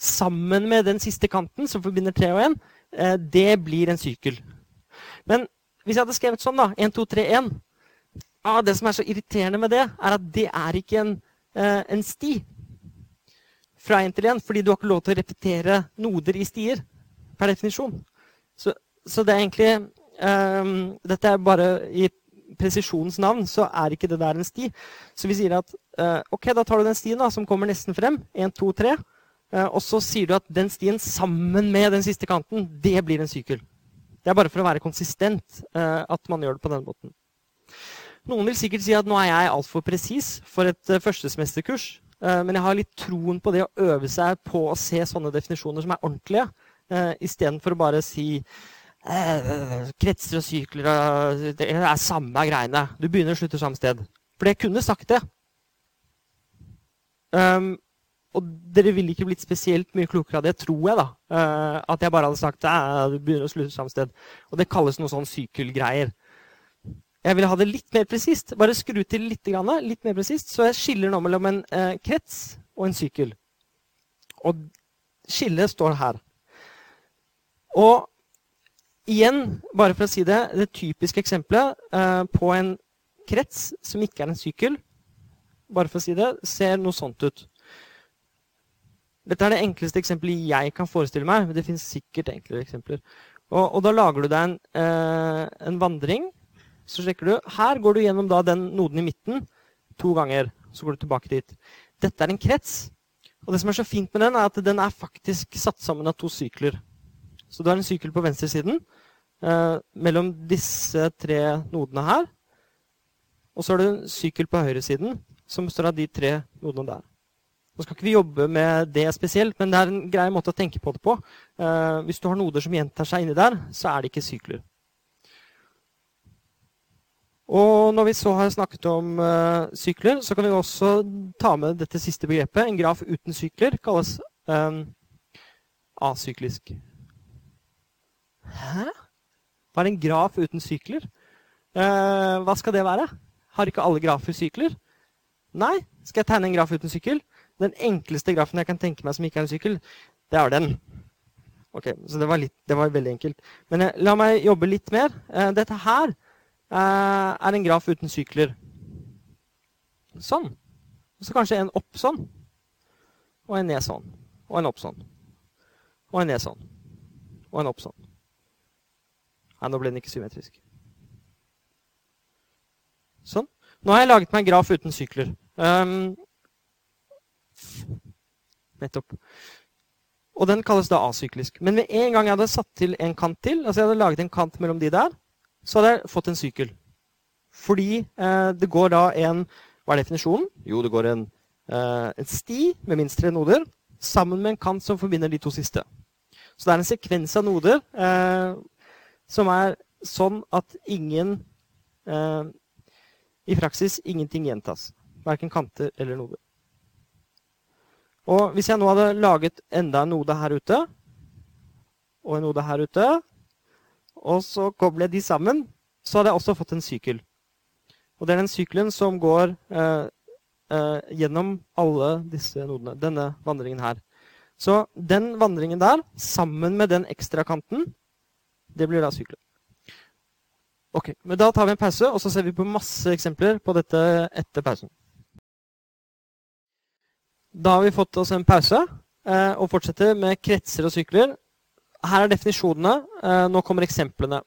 A: sammen med den siste kanten som forbinder 3 og 1, uh, eh, det blir en sykkel. Men hvis jeg hadde skrevet sånn, da 1, 2, 3, 1 ah, Det som er så irriterende med det, er at det er ikke en, eh, en sti. fra én til én, fordi du har ikke lov til å repetere noder i stier per definisjon. Så, så det er egentlig eh, Dette er bare i presisjonens navn, så er ikke det der en sti. Så vi sier at eh, ok, da tar du den stien da, som kommer nesten frem. 1, 2, 3. Uh, og så sier du at den stien sammen med den siste kanten, det blir en sykkel. Det er bare for å være konsistent uh, at man gjør det på den måten. Noen vil sikkert si at nå er jeg altfor presis for et førstesmesterkurs, førstesemesterkurs. Uh, men jeg har litt troen på det å øve seg på å se sånne definisjoner som er ordentlige, uh, istedenfor å bare si kretser og sykler Det er samme greiene. Du begynner og slutter samme sted. For jeg kunne sagt det. Um, og dere ville ikke blitt spesielt mye klokere av det, tror jeg. da. Uh, at jeg bare hadde sagt at du begynner å slutte samme sted. Og det kalles noe sånn sykkelgreier. Jeg vil ha det litt mer presist. Bare skru til litt, litt mer presist, så jeg skiller nå mellom en eh, krets og en sykkel. Og skillet står her. Og igjen, bare for å si det, det typiske eksempelet eh, på en krets som ikke er en sykkel, bare for å si det, ser noe sånt ut. Dette er det enkleste eksempelet jeg kan forestille meg, men det finnes sikkert enklere eksempler. Og, og da lager du deg en, eh, en vandring så sjekker du. Her går du gjennom den noden i midten to ganger. Så går du tilbake dit. Dette er en krets. Og det som er så fint med den, er at den er faktisk satt sammen av to sykler. Så du har en sykkel på venstresiden eh, mellom disse tre nodene her. Og så har du en sykkel på høyresiden som består av de tre nodene der. Nå skal ikke vi jobbe med det spesielt, men det er en grei måte å tenke på det på. Eh, hvis du har noder som gjentar seg inni der, så er det ikke sykler. Og når vi så har snakket om uh, sykler, så kan vi også ta med dette siste begrepet. En graf uten sykler kalles um, asyklisk. Hæ? Hva er en graf uten sykler? Uh, hva skal det være? Har ikke alle grafer sykler? Nei. Skal jeg tegne en graf uten sykkel? Den enkleste grafen jeg kan tenke meg som ikke er en sykkel, det er den. Ok, Så det var, litt, det var veldig enkelt. Men uh, la meg jobbe litt mer. dette her Eh, er en graf uten sykler. Sånn. Og så kanskje en opp sånn. Og en ned sånn. Og en opp sånn. Og en ned sånn. Og en opp sånn. Nei, nå ble den ikke symmetrisk. Sånn. Nå har jeg laget meg en graf uten sykler. Um, nettopp. Og den kalles da asyklisk. Men med en gang jeg hadde satt til en kant til, altså jeg hadde laget en kant mellom de der, så hadde jeg fått en sykkel. Fordi eh, det går da en Hva er definisjonen? Jo, det går en, eh, en sti med minst tre noder sammen med en kant som forbinder de to siste. Så det er en sekvens av noder eh, som er sånn at ingen eh, I praksis ingenting gjentas. Verken kanter eller noder. Og hvis jeg nå hadde laget enda en node her ute, og en node her ute, og så kobler jeg de sammen, så hadde jeg også fått en sykkel. Og det er den sykkelen som går eh, eh, gjennom alle disse nodene. Denne vandringen her. Så den vandringen der, sammen med den ekstra kanten, det blir da sykkelen. Ok, men Da tar vi en pause, og så ser vi på masse eksempler på dette etter pausen. Da har vi fått oss en pause, eh, og fortsetter med kretser og sykler her er definisjonene. Eh, nå kommer eksemplene.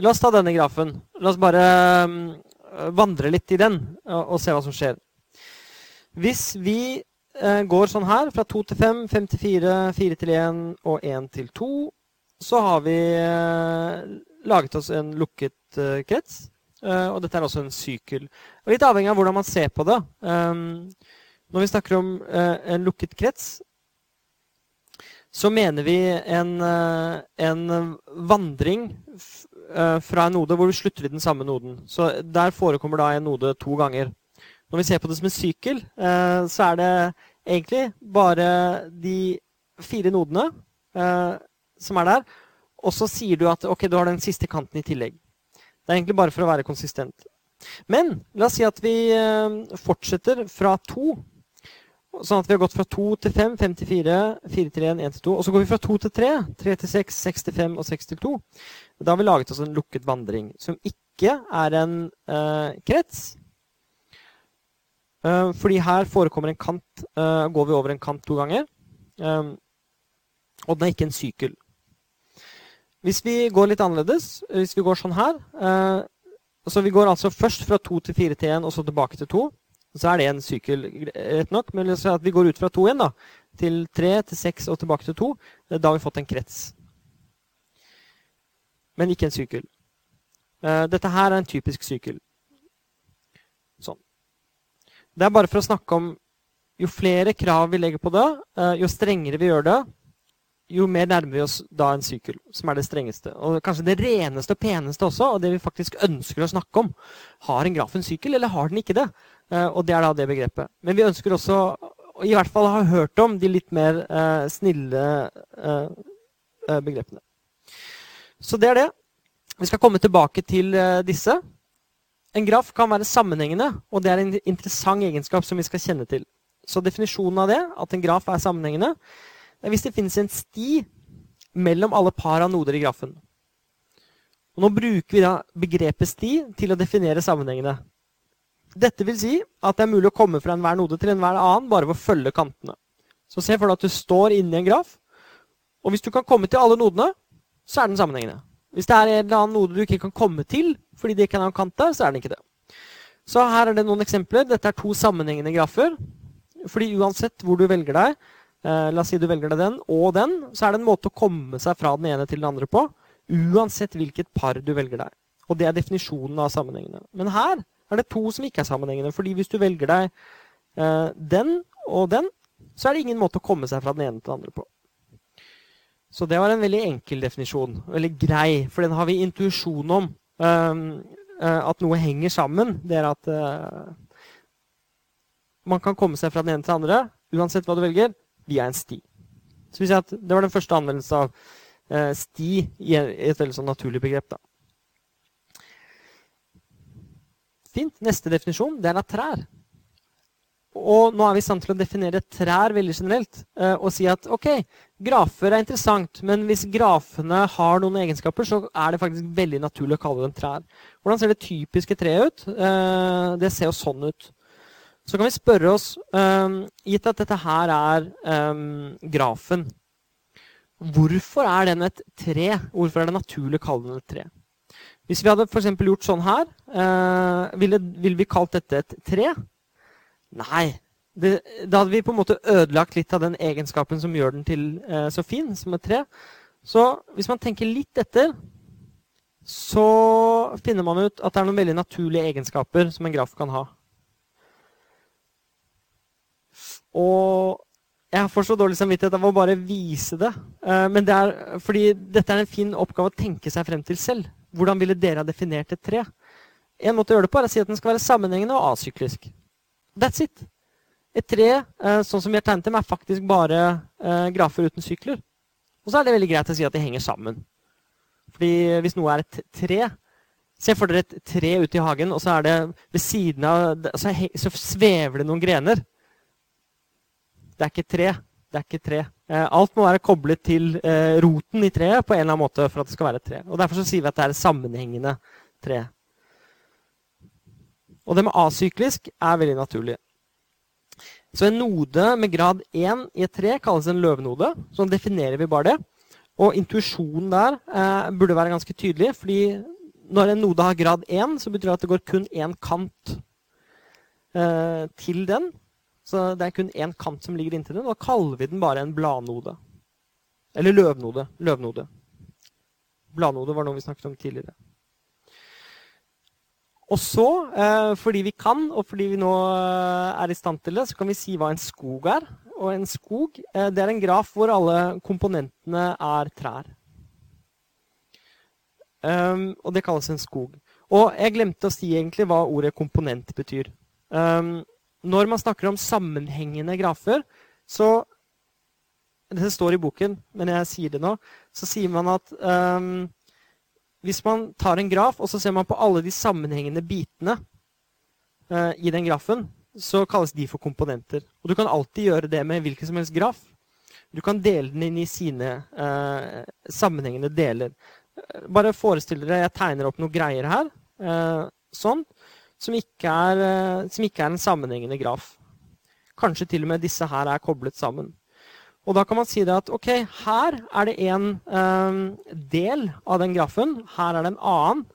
A: La oss ta denne grafen. La oss bare mm, vandre litt i den og, se hva som skjer. Hvis vi eh, går sånn her, fra 2 til 5, 5 til 4, 4 til 1 og 1 til 2, så har vi eh, laget oss en lukket krets. Og dette er også en sykkel. Litt avhengig av hvordan man ser på det. Når vi snakker om en lukket krets, så mener vi en, eh, en vandring eh, fra en node hvor vi slutter i den samme noden. Så der forekommer da en node to ganger. Når vi ser på det som en sykkel, eh, så er det egentlig bare de fire nodene som er der. Og så sier du at ok, du har den siste kanten i tillegg. Det er egentlig bare for å være konsistent. Men la oss si at vi fortsetter fra to Sånn at vi har gått fra 2 til 5, 5 til 4, 4 til 1, 1 til 2. Og så går vi fra 2 til 3, 3 til 6, 6 til 5 og 6 til 2. Da har vi laget oss en lukket vandring som ikke er en eh, krets. Uh, fordi her forekommer en kant uh, Går vi over en kant to ganger. Um, og den er ikke en sykkel. Hvis vi går litt annerledes, hvis vi går sånn her uh, Så vi går altså først fra 2 til 4 til 1, og så tilbake til 2. Så er det en sykkel, rett nok. Men vi går ut fra to igjen, da, til tre, til seks og tilbake til to. Da har vi fått en krets. Men ikke en sykkel. Dette her er en typisk sykkel. Sånn. Det er bare for å snakke om jo flere krav vi legger på det, eh, jo strengere vi gjør det, jo mer nærmer vi oss da en sykkel, som er det strengeste. Og kanskje det reneste og peneste også, og det vi faktisk ønsker å snakke om. Har en graf en sykkel, eller har den ikke det? Eh, og det er da det begrepet. Men vi ønsker også i hvert fall ha hørt om de litt mer uh, snille uh, begrepene. Så det er det. Vi skal komme tilbake til disse. En graf kan være sammenhengende, og det er en interessant egenskap som vi skal kjenne til. Så definisjonen av det, at en graf er sammenhengende, er hvis det finnes en sti mellom alle par av noder i grafen. Og nå bruker vi da begrepet sti til å definere sammenhengene. Dette vil si at det er mulig å komme fra enhver node til enhver annen bare ved å følge kantene. Så se for deg at du står inne i en graf, og hvis du kan komme til alle nodene, så er den sammenhengende. Hvis det er en eller annen node du ikke kan komme til fordi det ikke er en kant der, så er den ikke det. Så her er det noen eksempler. Dette er to sammenhengende grafer. Fordi uansett hvor du velger deg, eh, la oss si du velger deg den og den, så er det en måte å komme seg fra den ene til den andre på. Uansett hvilket par du velger deg. Og det er definisjonen av sammenhengene. Men her er det to som ikke er sammenhengende. fordi hvis du velger deg eh, den og den, så er det ingen måte å komme seg fra den ene til den andre på. Så det var en veldig enkel definisjon. Veldig grei, for den har vi intuisjon om. Um, uh, at noe henger sammen. Det er at eh, man kan komme seg fra den ene til den andre, uansett hva du velger, via en sti. Så vi at Det var den første anvendelsen av uh, sti i et veldig sånn naturlig begrep. da. Fint. Neste definisjon det er av trær. Og nå er vi i stand til å definere trær veldig generelt uh, og si at ok, grafer er interessant, men hvis grafene har noen egenskaper, så er det faktisk veldig naturlig å kalle dem trær. Hvordan ser det typiske treet ut? Uh, det ser jo sånn ut. Så kan vi spørre oss, um, gitt at dette her er grafen, hvorfor er den et tre? Hvorfor er det naturlig å kalle den et tre? Hvis vi hadde for gjort sånn her, uh, ville, ville vi kalt dette et tre? Nei. Det, da hadde vi på en måte ødelagt litt av den egenskapen som gjør den til eh, så fin som et tre. Så hvis man tenker litt etter, så finner man ut at det er noen veldig naturlige egenskaper som en graf kan ha. Og jeg får så dårlig samvittighet av å bare vise det. Eh, men det er fordi dette er en fin oppgave å tenke seg frem til selv. Hvordan ville dere ha definert et tre? En måte å gjøre det på er å si at den skal være sammenhengende og asyklisk. That's it. Et tre, eh, sånn som vi har tegnet dem, er faktisk bare eh, grafer uten sykler. Og så er det veldig greit å si at de henger sammen. Fordi hvis noe er et tre Se for dere et tre ute i hagen, og så er det ved siden av Så, så svever det noen grener. Det er ikke et tre. Det er ikke tre. Eh, alt må være koblet til roten i treet på en eller annen måte for at det skal være et tre. Og Derfor så sier vi at det er et sammenhengende tre. Og det med asyklisk er veldig naturlig. Så en node med grad 1 i et tre kalles en løvenode. Sånn definerer vi bare det. Og intuisjonen der eh, burde være ganske tydelig. fordi når en node har grad 1, så betyr det at det går kun én kant eh, til den. Så det er kun én kant som ligger inntil den. Da kaller vi den bare en bladnode. Eller løvnode. Løvnode. Bladnode var noe vi snakket om tidligere. Og så, eh, fordi vi kan, og fordi vi nå eh, er i stand til det, så kan vi si hva en skog er. Og en skog eh, det er en graf hvor alle komponentene er trær. Um, og det kalles en skog. Og jeg glemte å si egentlig hva ordet komponent betyr. Um, når man snakker om sammenhengende grafer, så Dette står i boken, men jeg sier det nå. Så sier man at um, hvis man tar en graf og så ser man på alle de sammenhengende bitene uh, i den grafen, så kalles de for komponenter. Og Du kan alltid gjøre det med hvilken som helst graf. Du kan dele den inn i sine uh, sammenhengende deler. Bare forestill dere jeg tegner opp noen greier her. Uh, sånn. Som ikke, er, eh, som ikke er en sammenhengende graf. Kanskje til og med disse her er koblet sammen. Og da kan man si at ok, her er det en eh, del av den grafen, her er det en annen.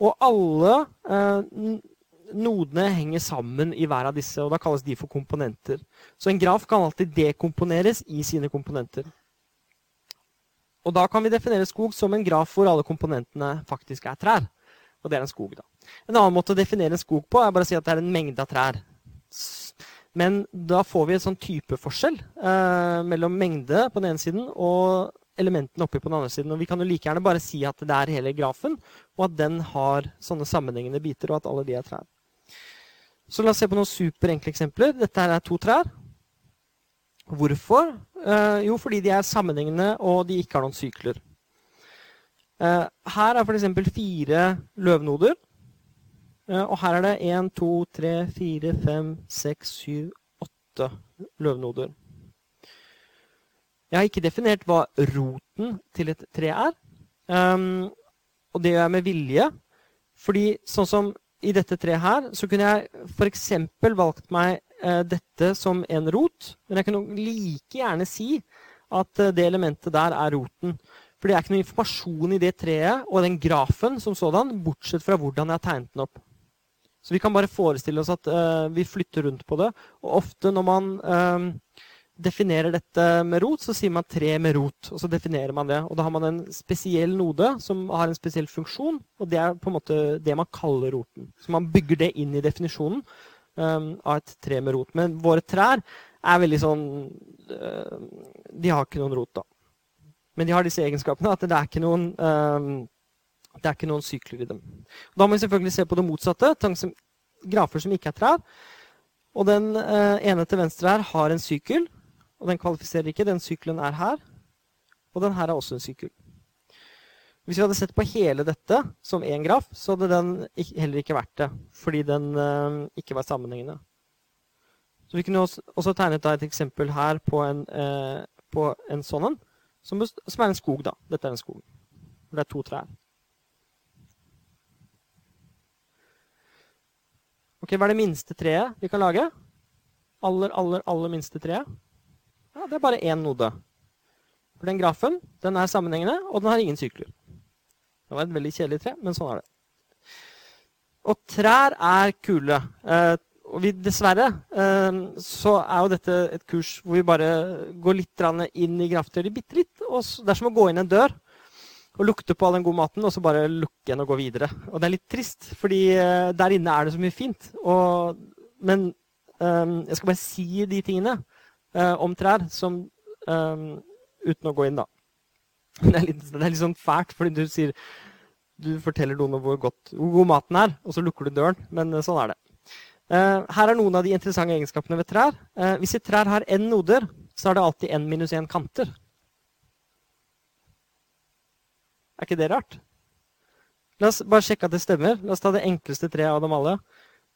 A: Og alle eh, nodene henger sammen i hver av disse, og da kalles de for komponenter. Så en graf kan alltid dekomponeres i sine komponenter. Og da kan vi definere skog som en graf hvor alle komponentene faktisk er trær. Og det er en skog, da. En annen måte å definere en skog på er bare å si at det er en mengde av trær. Men da får vi en sånn typeforskjell eh, mellom mengde på den ene siden og elementene oppi på den andre siden. Og vi kan jo like gjerne bare si at det er hele grafen, og at den har sånne sammenhengende biter, og at alle de er trær. Så la oss se på noen superenkle eksempler. Dette her er to trær. Hvorfor? Eh, jo, fordi de er sammenhengende, og de ikke har noen sykler. Eh, her er f.eks. fire løvnoder. Eh, og her er det 1, 2, 3, 4, 5, 6, 7, 8 løvnoder. Jeg har ikke definert hva roten til et tre er. Um, og det gjør jeg med vilje. Fordi sånn som i dette treet her, så kunne jeg f.eks. valgt meg uh, dette som en rot. Men jeg kunne like gjerne si at uh, det elementet der er roten. For det er ikke noe informasjon i det treet og den grafen som sådan, bortsett fra hvordan jeg har tegnet den opp. Så vi kan bare forestille oss at uh, vi flytter rundt på det. Og ofte når man definerer dette med rot, så sier man tre med rot. Og så definerer man det. Og da har man en spesiell node som har en spesiell funksjon, og det er på en måte det man kaller roten. Så man bygger det inn i definisjonen um, av et tre med rot. Men våre trær er veldig sånn uh, De har ikke noen rot, da. Men de har disse egenskapene at det er ikke noen, um, det er ikke noen sykler i dem. Da må vi selvfølgelig se på det motsatte. Som, grafer som ikke er trær. Og den uh, ene til venstre her har en sykkel. Og den kvalifiserer ikke. Den sykkelen er her. Og den her er også en sykkel. Hvis vi hadde sett på hele dette som én graf, så hadde den heller ikke vært det. Fordi den uh, ikke var sammenhengende. Så vi kunne også tegnet et eksempel her på en, eh, på en sånn en, som, som, er en skog. da. Dette er en skog. Hvor det er to trær. Ok, Hva er det minste treet vi kan lage? Aller, aller, aller minste treet? Ja, det er bare én node. For den grafen den er sammenhengende, og den har ingen sykler. Det var et veldig kjedelig tre, men sånn er det. Og trær er kule. Eh, og vi, dessverre eh, så er jo dette et kurs hvor vi bare går litt inn i grafteori bitte litt. Og det er som å gå inn en dør og lukte på all den gode maten, og så bare lukke den og gå videre. Og det er litt trist, fordi eh, der inne er det så mye fint. Og, men um, jeg skal bare si de tingene uh, om trær som um, Uten å gå inn, da. Det er, litt, det er litt sånn fælt, fordi du sier du forteller noen om hvor, godt, hvor god maten er, og så lukker du døren. Men uh, sånn er det. Uh, her er noen av de interessante egenskapene ved trær. Uh, hvis et trær har n noder, så har det alltid n minus 1 kanter. Er ikke det rart? La oss bare sjekke at det stemmer. La oss ta det enkleste treet av dem alle.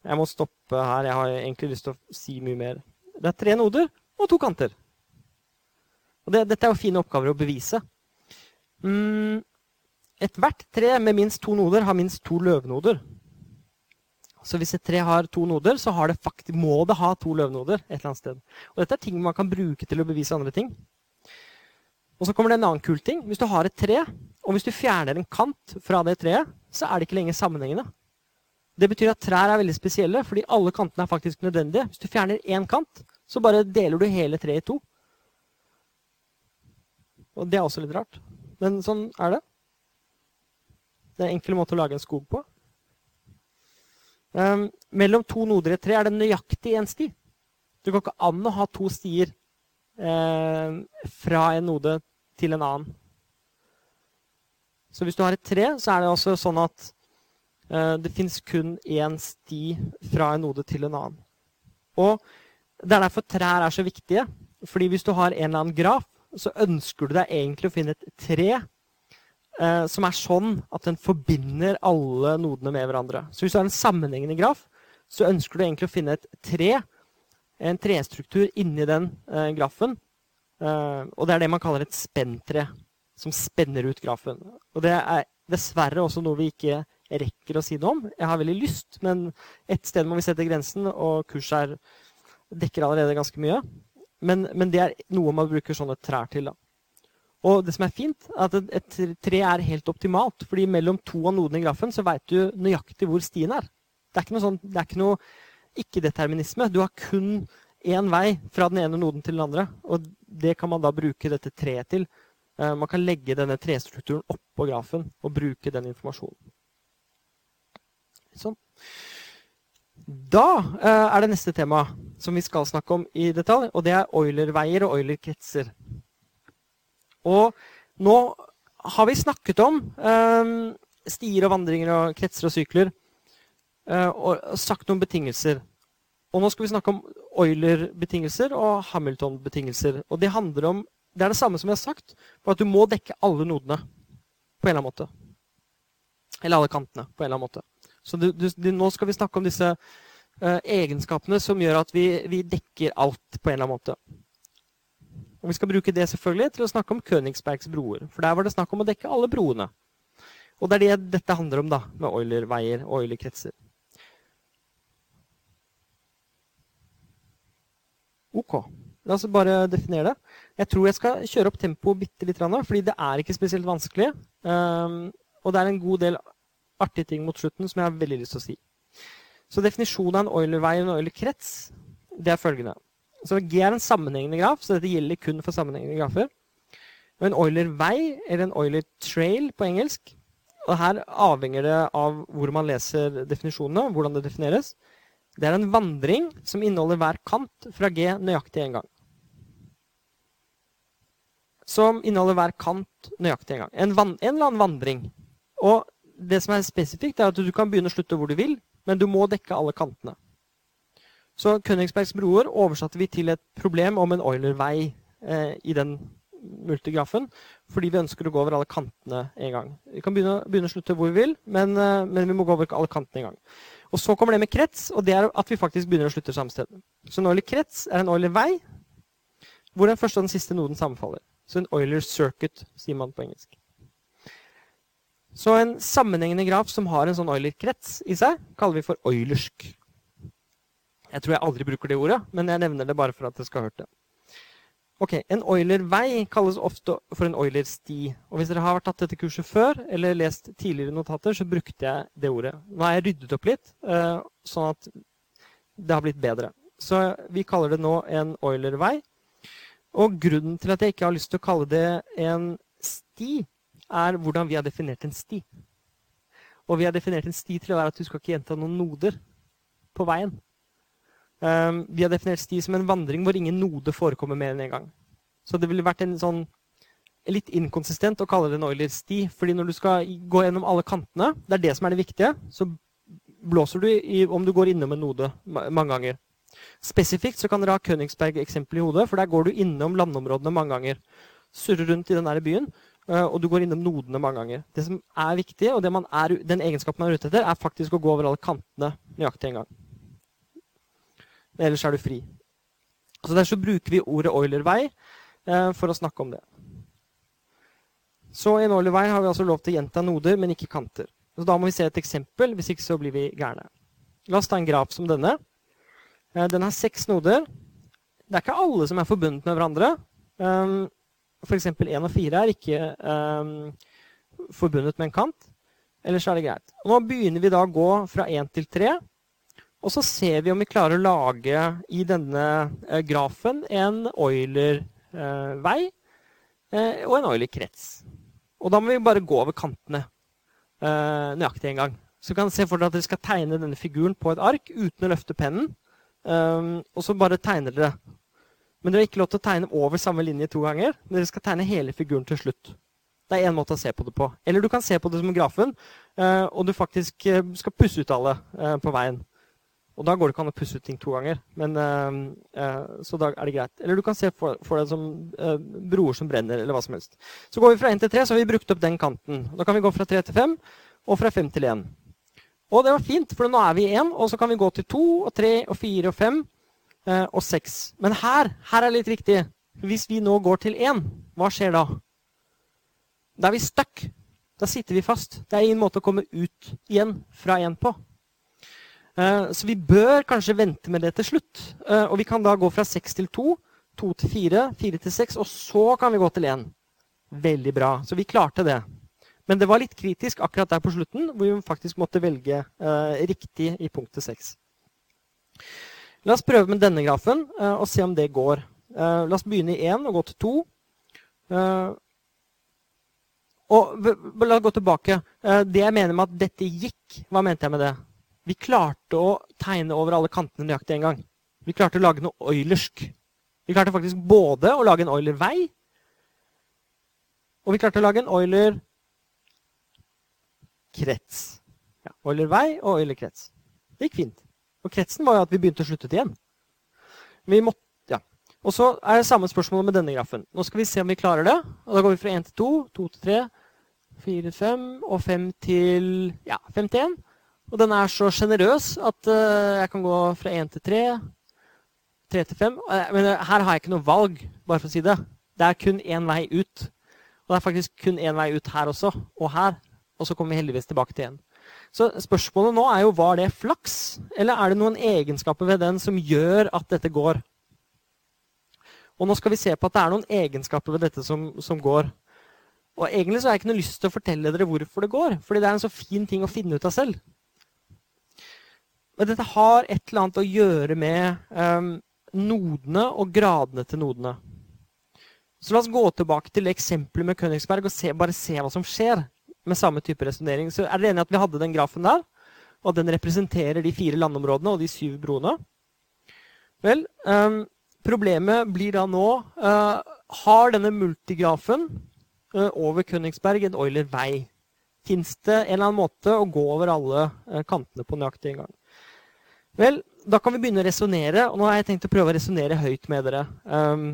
A: Jeg må stoppe her. Jeg har egentlig lyst til å si mye mer. Det er tre noder og to kanter. Og det, dette er jo fine oppgaver å bevise. Mm, Ethvert tre med minst to noder har minst to løvnoder. Så hvis et tre har to noder, så det faktisk, må det ha to løvnoder. et eller annet sted. Og dette er ting man kan bruke til å bevise andre ting. Og så kommer det en annen kul ting. Hvis du har et tre, og hvis du fjerner en kant fra det treet, så er det ikke lenger sammenhengende. Det betyr at trær er veldig spesielle, fordi alle kantene er faktisk nødvendige. Hvis du fjerner én kant, så bare deler du hele treet i to. Og det er også litt rart. Men sånn er det. Det er en enkel måte å lage en skog på. Um, mellom to noder i et tre er det nøyaktig én sti. Det går ikke an å ha to stier eh, fra en node til en annen. Så hvis du har et tre, så er det også sånn at uh, det fins kun én sti fra en node til en annen. Og det er derfor trær er så viktige. Fordi hvis du har en eller annen graf, så ønsker du deg egentlig å finne et tre uh, som er sånn at den forbinder alle nodene med hverandre. Så hvis du har en sammenhengende graf, så ønsker du egentlig å finne et tre, en trestruktur inni den uh, grafen. Og det er det man kaller et spenntre, som spenner ut grafen. Og det er dessverre også noe vi ikke rekker å si noe om. Jeg har veldig lyst, men et sted må vi sette grensen, og kurset dekker allerede ganske mye. Men, men, det er noe man bruker sånne trær til. da. Og det som er fint, er at et, tre er helt optimalt. fordi mellom to av nodene i grafen så veit du nøyaktig hvor stien er. Det er ikke noe, sånn, ikke noe ikke-determinisme. Du har kun én vei fra den ene noden til den andre. Og det kan man da bruke dette treet til. Uh, man kan legge denne trestrukturen oppå grafen og bruke den informasjonen. Sånn. Da uh, er det neste tema som vi skal snakke om i detalj, og det er Euler-veier og Euler-kretser. Og nå har vi snakket om um, stier og vandringer og kretser og sykler. Og sagt noen betingelser. Og nå skal vi snakke om Euler-betingelser og Hamilton-betingelser. Og det handler om Det er det samme som jeg har sagt, for at du må dekke alle nodene på en eller annen måte. Eller alle kantene på en eller annen måte. Så du, du, nå skal vi snakke om disse uh, egenskapene som gjør at vi, vi, dekker alt på en eller annen måte. Og Vi skal bruke det selvfølgelig til å snakke om Königsbergs broer. For der var det snakk om å dekke alle broene. Og det er det dette handler om da, med Euler-veier og Euler-kretser. OK. La oss bare definere det. Jeg tror jeg skal kjøre opp tempoet bitte litt, fordi det er ikke spesielt vanskelig. Um, og det er en god del artige ting mot slutten som jeg har veldig lyst til å si. Så definisjonen av en Euler-vei og en Euler-krets det er følgende. Så G er en sammenhengende graf, så dette gjelder kun for sammenhengende grafer. Og en Euler-vei, eller en Euler-trail på engelsk, og her avhenger det av hvor man leser definisjonene, hvordan det defineres. Det er en vandring som inneholder hver kant fra G nøyaktig én gang. Som inneholder hver kant nøyaktig en gang. En, en, eller annen vandring. Og det som er spesifikt, er at du kan begynne å slutte hvor du vil, men du må dekke alle kantene. Så Königsbergs broer oversatte vi til et problem om en Euler-vei eh, i den multigrafen, fordi vi ønsker å gå over alle kantene en gang. Vi kan begynne, begynne å slutte hvor vi vil, men, eh, men, vi må gå over alle kantene en gang. Og Så kommer det med krets, og det er at vi faktisk begynner å slutte samme sted. Så en Euler-krets er en Euler-vei hvor den første og den siste noden sammenfaller. Så en Euler circuit, sier man på engelsk. Så en sammenhengende graf som har en sånn Euler-krets i seg, kaller vi for eulersk. Jeg tror jeg aldri bruker det ordet, men jeg nevner det bare for at dere skal ha hørt det. Ok, En Euler-vei kalles ofte for en Euler-sti. Og Hvis dere har tatt dette kurset før, eller lest tidligere notater, så brukte jeg det ordet. Nå har jeg ryddet opp litt, uh, sånn at det har blitt bedre. Så vi kaller det nå en Euler-vei. Og grunnen til at jeg ikke har lyst til å kalle det en sti, er hvordan vi har definert en sti. Og vi har definert en sti til å være at du skal ikke gjenta noen noder på veien. Um, vi har definert sti som en vandring hvor ingen node forekommer mer enn én en gang. Så det ville vært en sånn litt inkonsistent å kalle det en Euler-sti. fordi når du skal gå gjennom alle kantene, det er det som er det viktige, så blåser du i, om du går innom en node mange ganger. Spesifikt så kan dere ha Königsberg-eksempelet i hodet, for der går du innom landområdene mange ganger. Surrer rundt i den der byen. Eh, og du går innom nodene mange ganger. Det som er viktig, og er, den egenskapen man er ute etter, er faktisk å gå over alle kantene nøyaktig en gang. Ellers er du fri. Så Derfor bruker vi ordet Euler-vei eh, for å snakke om det. Så i en Euler-vei har vi altså lov til å gjenta noder, men ikke kanter. Så Da må vi se et eksempel, hvis ikke så blir vi gærne. La oss ta en graf som denne. Eh, den har seks noder. Det er ikke alle som er forbundet med hverandre. Um, F.eks. 1 og 4 er ikke um, forbundet med en kant. Ellers er det greit. Og nå begynner vi da å gå fra 1 til 3. Og så ser vi om vi klarer å lage i denne eh, grafen en Euler-vei eh, og en Euler-krets. Og da må vi bare gå over kantene nøyaktig en gang. Så du kan se for dere at dere skal tegne denne figuren på et ark uten å løfte pennen. Um, og så bare tegner dere men dere har ikke lov til å tegne over samme linje to ganger. Men dere skal tegne hele figuren til slutt. Det er én måte å se på det på. Eller du kan se på det som grafen, uh, og du faktisk eh, skal pusse ut alle uh, på veien. Og da går det ikke an å pusse ut ting to ganger. Men, så da er det greit. Eller du kan se for, for deg som broer som brenner, eller hva som helst. Så går vi fra 1 til 3, så har vi brukt opp den kanten. Da kan vi gå fra 3 til 5, og fra 5 til 1. Og det var fint, for nå er vi i 1, og så kan vi gå til 2 og 3 og 4 og 5 eh, og 6. Men her, her er litt viktig. Hvis vi nå går til 1, hva skjer da? Da er vi stuck. Da sitter vi fast. Det er ingen måte å komme ut igjen fra én på. Eh, så vi bør kanskje vente med det til slutt. Eh, og vi kan da gå fra 6 til 2, 2 til 4, 4 til 6, og så kan vi gå til 1. Veldig bra. Så vi klarte det. Men det var litt kritisk akkurat der på slutten, hvor vi faktisk måtte velge eh, riktig i punktet 6. La oss prøve med denne grafen eh, og se om det går. Eh, la oss begynne i 1 og gå til 2. Eh, og la oss gå tilbake. Eh, det jeg mener med at dette gikk, hva mente jeg med det? Vi klarte å tegne over alle kantene nøyaktig en gang. Vi klarte å lage noe oilersk. Vi klarte faktisk både å lage en Euler-vei, og vi klarte å lage en Euler krets. Ja, Euler vei og Euler krets. Det gikk fint. Og kretsen var jo at vi begynte å slutte igjen. Vi måtte, ja. Og så er det samme spørsmål med denne grafen. Nå skal vi se om vi klarer det. Og da går vi fra 1 til 2, 2 til 3, 4 til 5 og 5 til ja, 5 til 1. Og den er så sjenerøs at uh, jeg kan gå fra 1 til 3, 3 til 5. Men uh, her har jeg ikke noe valg, bare for å si det. Det er kun én vei ut. Og det er faktisk kun én vei ut her også, og her. Og så kommer vi heldigvis tilbake til igjen. Så spørsmålet nå er jo var det flaks, eller er det noen egenskaper ved den som gjør at dette går? Og nå skal vi se på at det er noen egenskaper ved dette som, som går. Og egentlig så har jeg ikke noe lyst til å fortelle dere hvorfor det går, fordi det er en så fin ting å finne ut av selv. Men dette har et eller annet å gjøre med um, nodene og gradene til nodene. Så la oss gå tilbake til eksempelet med Königsberg og se, bare se hva som skjer med samme type resonnering. Så er dere enige at vi hadde den grafen der? Og at den representerer de fire landområdene og de syv broene? Vel, um, problemet blir da nå uh, Har denne multigrafen uh, over Königsberg en Euler-vei? Fins det en eller annen måte å gå over alle uh, kantene på nøyaktig en gang? Vel, da kan vi begynne å resonnere, og nå har jeg tenkt å prøve å resonnere høyt med dere. Um,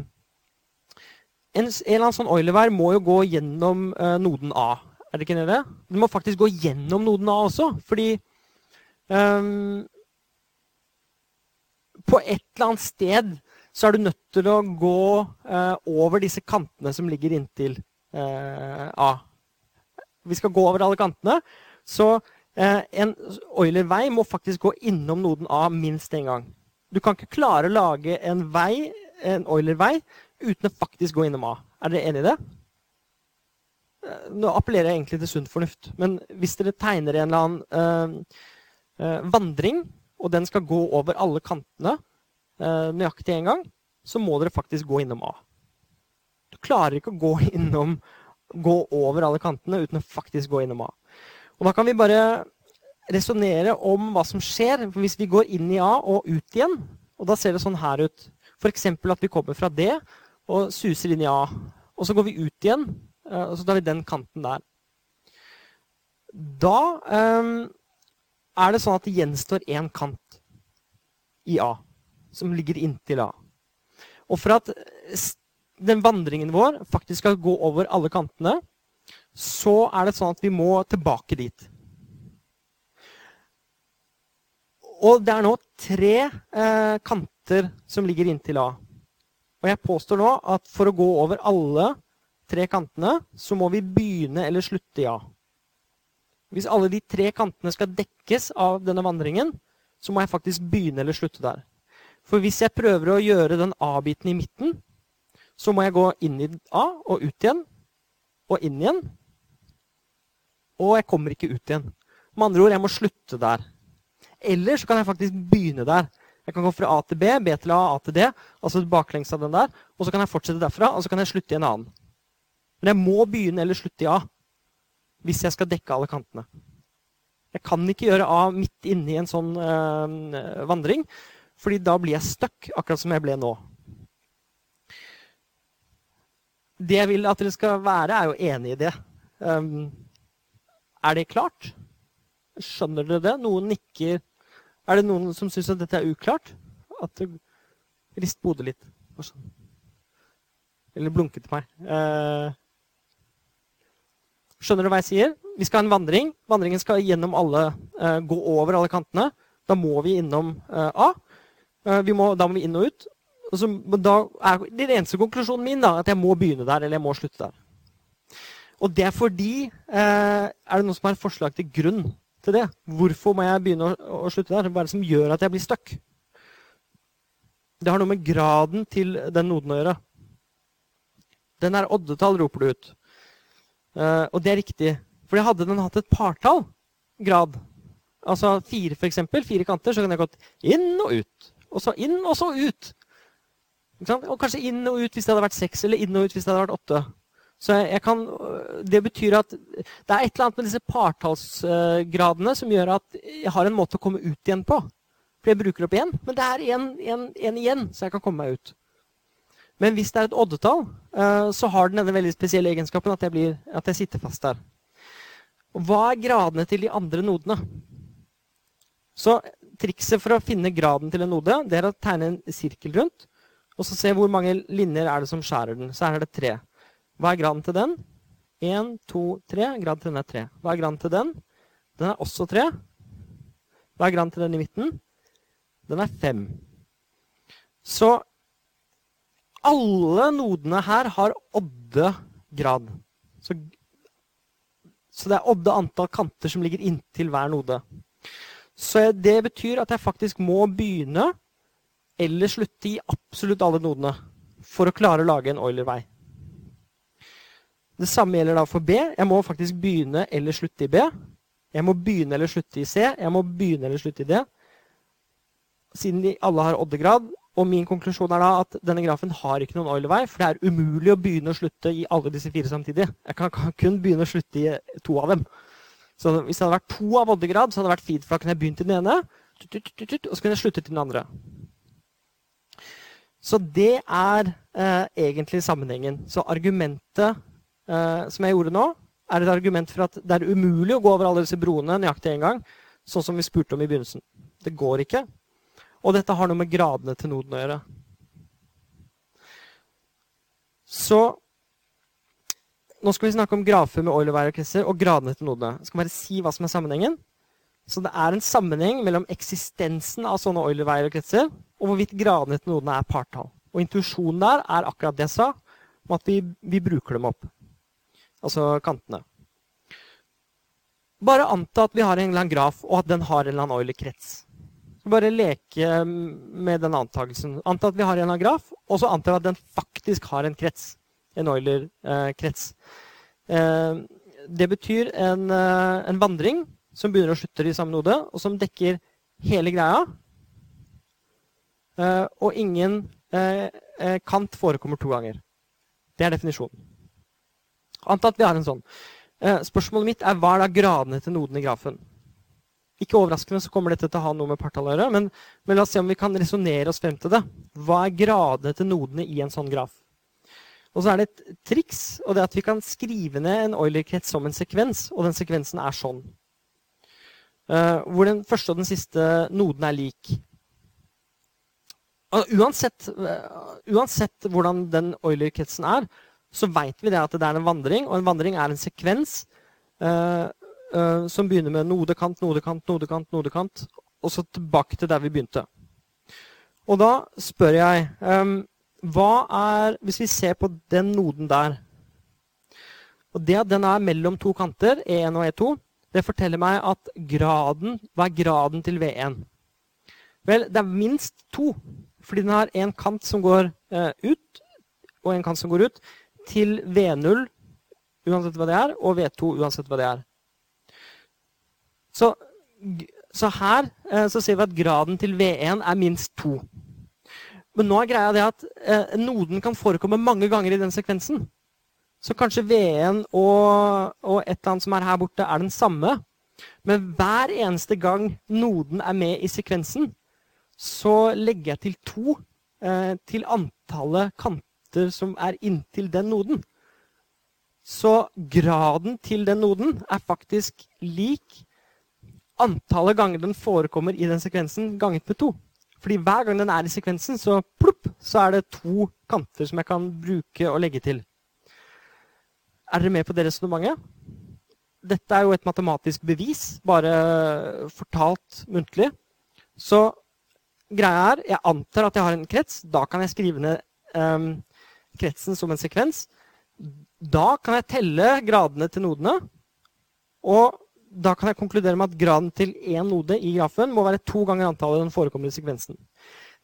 A: en, en eller annen sånn Euler-vær må jo gå gjennom noden A. Er det ikke det? Du må faktisk gå gjennom noden A også, fordi um, På et eller annet sted så er du nødt til å gå uh, over disse kantene som ligger inntil uh, A. Vi skal gå over alle kantene. Så en Euler-vei må faktisk gå innom noden A minst én gang. Du kan ikke klare å lage en vei, en Euler-vei uten å faktisk gå innom A. Er dere enig i det? Eh, nå appellerer jeg egentlig til sunn fornuft. Men hvis dere tegner en eller annen øh, øh, vandring, og den skal gå over alle kantene øh, nøyaktig én gang, så må dere faktisk gå innom A. Du klarer ikke å gå innom gå over alle kantene uten å faktisk gå innom A. Og da kan vi bare resonnere om hva som skjer hvis vi går inn i A og ut igjen. Og da ser det sånn her ut. F.eks. at vi kommer fra D og suser inn i A. Og så går vi ut igjen, eh, så tar vi den kanten der. Da um, er det sånn at det gjenstår én kant i A, som ligger inntil A. Og for at den vandringen vår faktisk skal gå over alle kantene, så er det sånn at vi må tilbake dit. Og det er nå tre eh, kanter som ligger inntil A. Og jeg påstår nå at for å gå over alle tre kantene, så må vi begynne eller slutte i A. Hvis alle de tre kantene skal dekkes av denne vandringen, så må jeg faktisk begynne eller slutte der. For hvis jeg prøver å gjøre den A-biten i midten, så må jeg gå inn i A og ut igjen. Og inn igjen. Og jeg kommer ikke ut igjen. Med andre ord, jeg må slutte der. Eller så kan jeg faktisk begynne der. Jeg kan gå fra A til B, B til A, A til D, altså baklengs av den der. Og så kan jeg fortsette derfra, og så kan jeg slutte i en annen. Men jeg må begynne eller slutte i A hvis jeg skal dekke alle kantene. Jeg kan ikke gjøre A midt inne i en sånn øh, vandring, fordi da blir jeg stuck, akkurat som jeg ble nå. Det jeg vil at dere skal være, er jo enig i det. Um, er det klart? Skjønner dere det? Noen nikker er det noen som syns at dette er uklart? At rist på hodet litt. Eller blunke til meg. Eh, skjønner du hva jeg sier? Vi skal ha en vandring. Vandringen skal gjennom alle, eh, gå over alle kantene. Da må vi innom eh, A. Vi må, da må vi inn og ut. Så, da er den eneste konklusjonen min da, at jeg må begynne der eller jeg må slutte der. Og det er fordi eh, Er det noen som har forslag til grunn til det? Hvorfor må jeg begynne å, å slutte der? Hva er det som gjør at jeg blir stuck? Det har noe med graden til den noden å gjøre. Den er oddetall, roper du ut. Uh, og det er riktig. For hadde den hatt et partall grad, altså fire for eksempel, fire kanter, så kan jeg gått inn og ut. Og så inn, og så ut. Og kanskje inn og ut hvis det hadde vært seks, eller inn og ut hvis det hadde vært åtte. Så kan, Det betyr at det er et eller annet med disse partallsgradene som gjør at jeg har en måte å komme ut igjen på. For jeg bruker opp én, men det er én igjen, så jeg kan komme meg ut. Men hvis det er et oddetall, eh, så har den denne veldig spesielle egenskapen at jeg, blir, at jeg sitter fast der. Hva er gradene til de andre nodene? Så trikset for å finne graden til en node det er å tegne en sirkel rundt. Og så se hvor mange linjer er det som skjærer den. Så her er det tre. Hva er graden til den? Én, to, tre. Graden til den er tre. Hva er graden til den? Den er også tre. Hva er graden til den i midten? Den er fem. Så alle nodene her har odde-grad. Så, så, det er odde antall kanter som ligger inntil hver node. Så det betyr at jeg faktisk må begynne eller slutte i absolutt alle nodene for å klare å lage en Euler-vei. Det samme gjelder da for B. Jeg må faktisk begynne eller slutte i B. Jeg må begynne eller slutte i C. Jeg må begynne eller slutte i D. Siden de alle har oddegrad, og min konklusjon er da at denne grafen har ikke noen Euler-vei, for det er umulig å begynne og slutte i alle disse fire samtidig. Jeg kan, kun begynne og slutte i to av dem. Så hvis det hadde vært to av oddegrad, så hadde det vært fint, for da kunne jeg begynt i den ene, og så kunne jeg sluttet i den andre. Så det er eh, egentlig sammenhengen. Så argumentet eh, som jeg gjorde nå, er et argument for at det er umulig å gå over alle disse broene nøyaktig én gang, sånn som vi spurte om i begynnelsen. Det går ikke. Og dette har noe med gradene til noden å gjøre. Så nå skal vi snakke om grafer med Euler-Weier-kretser og gradene til nodene. Jeg skal bare si hva som er sammenhengen. Så det er en sammenheng mellom eksistensen av sånne Euler-Weier-kretser og hvorvidt gradene til nodene er partall. Og intuisjonen der er akkurat det jeg sa, om at vi, vi bruker dem opp. Altså kantene. Bare anta at vi har en eller annen graf, og at den har en eller annen Euler-krets. Bare leke med den antakelsen. Anta at vi har en av graf, og så antar vi at den faktisk har en krets. En Euler-krets. Eh, det betyr en, eh, en, vandring som begynner og slutter i samme node, og som dekker hele greia. Eh, og ingen kant forekommer to ganger. Det er definisjonen. Anta at vi har en sånn. Spørsmålet mitt er hva er da gradene til noden i grafen? Ikke overraskende så kommer dette til å ha noe med partall å gjøre, men, men, la oss se om vi kan resonnere oss frem til det. Hva er gradene til nodene i en sånn graf? Og så er det et triks, og det er at vi kan skrive ned en Euler-krets som en sekvens, og den sekvensen er sånn. Uh, hvor den første og den siste noden er lik. Uh, uansett, uh, uansett, hvordan den Euler-kretsen er, så veit vi det at det er en vandring, og en vandring er en sekvens. Uh, som begynner med nodekant, nodekant, nodekant, nodekant, og så tilbake til der vi begynte. Og da spør jeg um, hva er Hvis vi ser på den noden der og Det at den er mellom to kanter, E1 og E2, det forteller meg at graden Hva er graden til V1? Vel, det er minst to. Fordi den har en kant som går uh, ut, og en kant som går ut, til V0 uansett hva det er, og V2 uansett hva det er. Så, så her eh, så ser vi at graden til V1 er minst 2. Men nå er greia det at eh, noden kan forekomme mange ganger i den sekvensen. Så kanskje V1 og, og et eller annet som er her borte, er den samme. Men hver eneste gang noden er med i sekvensen, så legger jeg til to eh, til antallet kanter som er inntil den noden. Så graden til den noden er faktisk lik antallet ganger den forekommer i den sekvensen, ganget med to. Fordi hver gang den er i sekvensen, så plopp, så er det to kanter som jeg kan bruke og legge til. Er dere med på det resonnementet? Dette er jo et matematisk bevis, bare fortalt muntlig. Så greia er, jeg antar at jeg har en krets. Da kan jeg skrive ned um, kretsen som en sekvens. da kan jeg telle gradene til nodene. Og da kan jeg konkludere med at graden til én node i grafen må være to ganger antallet den forekommende sekvensen.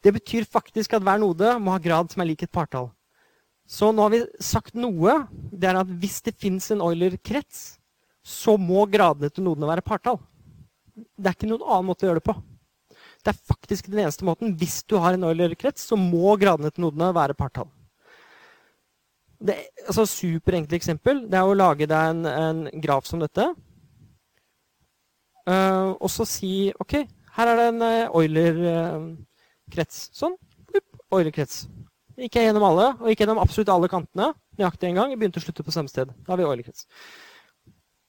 A: Det betyr faktisk at hver node må ha grad som er lik et partall. Så nå har vi sagt noe. Det er at hvis det fins en Euler-krets, så må gradene til nodene være partall. Det er ikke noen annen måte å gjøre det på. Det er faktisk den eneste måten. Hvis du har en Euler-krets, så må gradene til nodene være partall. Det, altså Superenkelt eksempel det er å lage deg en, en graf som dette. Uh, og så si OK, her er det en uh, Euler-krets. Sånn. Euler-krets. Gikk jeg gjennom alle, og gikk gjennom absolutt alle kantene nøyaktig en gang. Begynte å slutte på samme sted. Da har vi Euler-krets.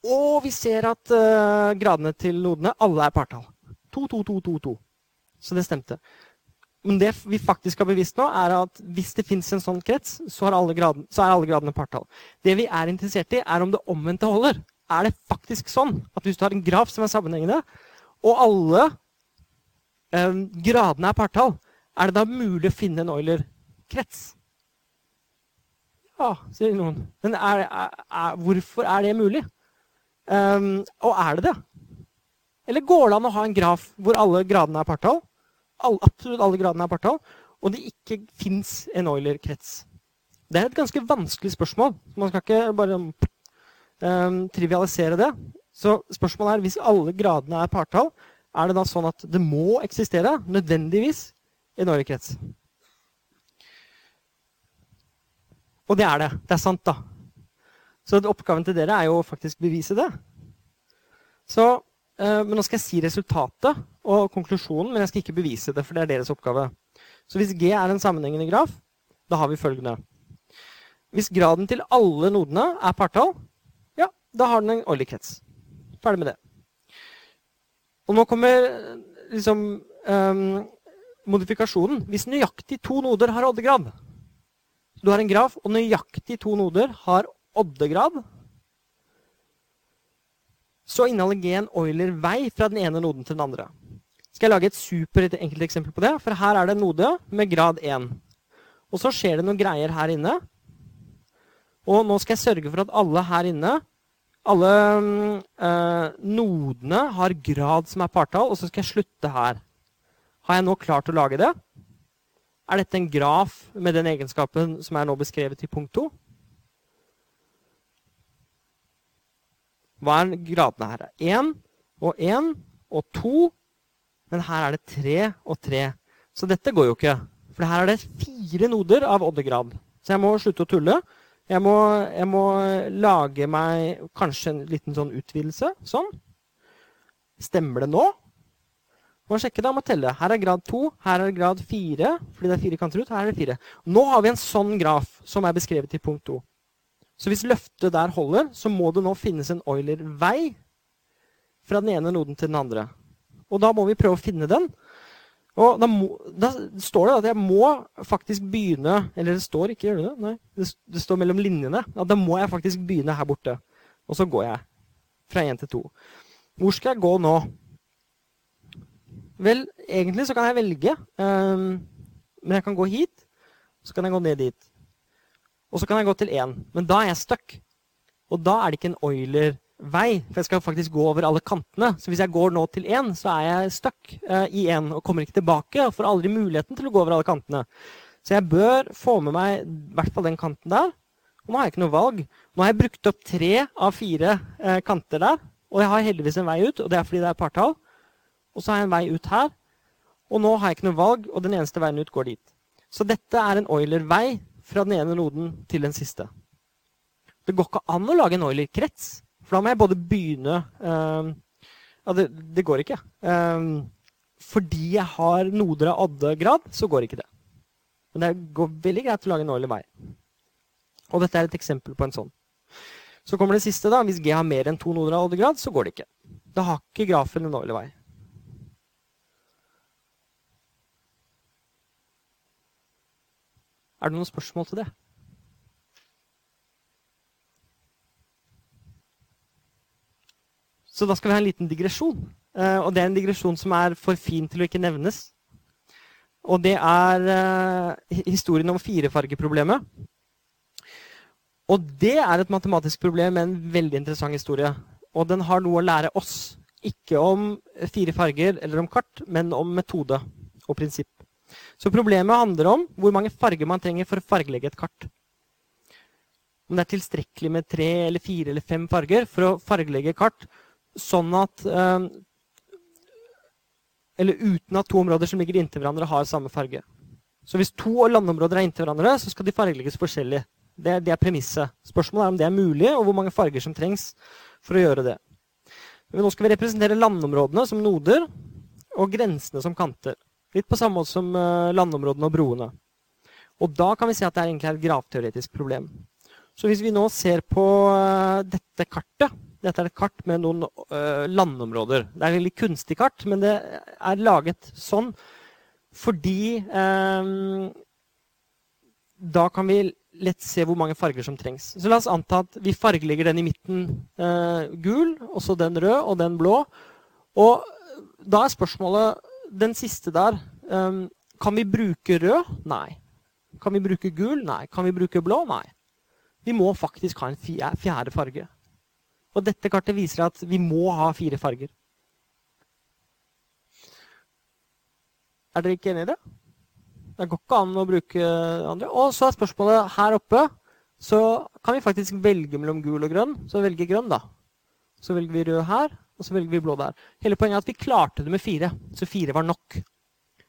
A: Og vi ser at uh, gradene til nodene alle er partall. 2, 2, 2, 2, 2. Så det stemte. Men det vi faktisk har bevist nå, er at hvis det fins en sånn krets, så, graden, så, er alle gradene partall. Det vi er interessert i, er om det omvendte holder er det faktisk sånn at hvis du har en graf som er sammenhengende, og alle eh, gradene er partall, er det da mulig å finne en Euler-krets? Ja, sier noen. Men er, er, er, hvorfor er det mulig? Um, og er det det? Eller går det an å ha en graf hvor alle gradene er partall, all, absolutt alle gradene er partall, og det ikke fins en Euler-krets? Det er et ganske vanskelig spørsmål. Man skal ikke bare um, trivialisere det. Så spørsmålet er, hvis alle gradene er partall, er det da sånn at det må eksistere nødvendigvis en årekrets? Og det er det. Det er sant, da. Så oppgaven til dere er jo faktisk bevise det. Så, uh, men nå skal jeg si resultatet og konklusjonen, men jeg skal ikke bevise det, for det er deres oppgave. Så hvis G er en sammenhengende graf, da har vi følgende. Hvis graden til alle nodene er partall, da har den en Euler-krets. Ferdig med det. Og nå kommer liksom um, modifikasjonen. Hvis nøyaktig to noder har oddegrad Du har en graf, og nøyaktig to noder har oddegrad. Så inneholder G en Euler-vei fra den ene noden til den andre. Skal jeg lage et superenkelt eksempel på det? For her er det en node med grad 1. Og så skjer det noen greier her inne. Og nå skal jeg sørge for at alle her inne alle eh, nodene har grad som er partall, og så skal jeg slutte her. Har jeg nå klart å lage det? Er dette en graf med den egenskapen som er nå beskrevet i punkt 2? Hva er gradene her? 1 og 1 og 2. Men her er det 3 og 3. Så dette går jo ikke. For her er det fire noder av oddegrad. Så jeg må slutte å tulle. Jeg må, jeg må, lage meg kanskje en liten sånn utvidelse. Sånn. Stemmer det nå? Må sjekke da, må telle. Her er grad 2, her er grad 4, fordi det er fire kanter ut. Her er det 4. Nå har vi en sånn graf som er beskrevet i punkt 2. Så hvis løftet der holder, så må det nå finnes en Euler-vei fra den ene noden til den andre. Og da må vi prøve å finne den. Og da, må, da, står det at jeg må faktisk begynne Eller det står ikke, gjør det det? Nei, det, det står mellom linjene. At da må jeg faktisk begynne her borte. Og så går jeg fra én til to. Hvor skal jeg gå nå? Vel, egentlig så kan jeg velge. Um, men jeg kan gå hit, så kan jeg gå ned dit. Og så kan jeg gå til én. Men da er jeg stuck. Og da er det ikke en Euler vei, for jeg skal faktisk gå over alle kantene. Så hvis jeg går nå til én, så er jeg stuck uh, i én og kommer ikke tilbake. Og får aldri muligheten til å gå over alle kantene. Så jeg bør få med meg i hvert fall den kanten der. Og nå har jeg ikke noe valg. Nå har jeg brukt opp tre av fire uh, kanter der. Og jeg har heldigvis en vei ut, og det er fordi det er partall. Og så har jeg en vei ut her. Og nå har jeg ikke noe valg, og den eneste veien ut går dit. Så dette er en Euler-vei fra den ene noden til den siste. Det går ikke an å lage en Euler-krets. For da må jeg både begynne um, Ja, det, det, går ikke. Um, fordi jeg har noder av oddegrad, så går ikke det. Men det går veldig greit å lage en årlig vei. Og dette er et eksempel på en sånn. Så kommer det siste. da. Hvis G har mer enn to noder av oddegrad, så går det ikke. Da har ikke grafen en årlig vei. Er det noen spørsmål til det? Så da skal vi ha en liten digresjon. Uh, og det er en digresjon som er for fin til å ikke nevnes. Og det er uh, historien om firefargeproblemet. Og det er et matematisk problem med en veldig interessant historie. Og den har noe å lære oss. Ikke om fire farger eller om kart, men om metode og prinsipp. Så problemet handler om hvor mange farger man trenger for å fargelegge et kart. Om det er tilstrekkelig med tre eller fire eller fem farger for å fargelegge kart sånn at eh, Eller uten at to områder som ligger inntil hverandre, har samme farge. Så hvis to landområder er inntil hverandre, så skal de fargelegges forskjellig. Det, det er premisset. Spørsmålet er om det er mulig, og hvor mange farger som trengs for å gjøre det. Men nå skal vi representere landområdene som noder og grensene som kanter. Litt på samme måte som eh, landområdene og broene. Og da kan vi si at det egentlig er et gravteoretisk problem. Så hvis vi nå ser på uh, dette kartet Dette er et kart med noen uh, landområder. Det er et veldig kunstig kart, men det er laget sånn fordi um, Da kan vi lett se hvor mange farger som trengs. Så la oss anta at vi fargelegger den i midten uh, gul, og så den rød og den blå. Og da er spørsmålet Den siste der um, Kan vi bruke rød? Nei. Kan vi bruke gul? Nei. Kan vi bruke blå? Nei. Vi må faktisk ha en fjerde farge. Og dette kartet viser at vi må ha fire farger. Er dere ikke enig i det? Det går ikke an å bruke andre. Og så er spørsmålet her oppe så kan vi faktisk velge mellom gul og grønn. Så velger grønn, da. Så velger vi rød her, og så velger vi blå der. Hele poenget er at vi klarte det med fire. Så fire var nok.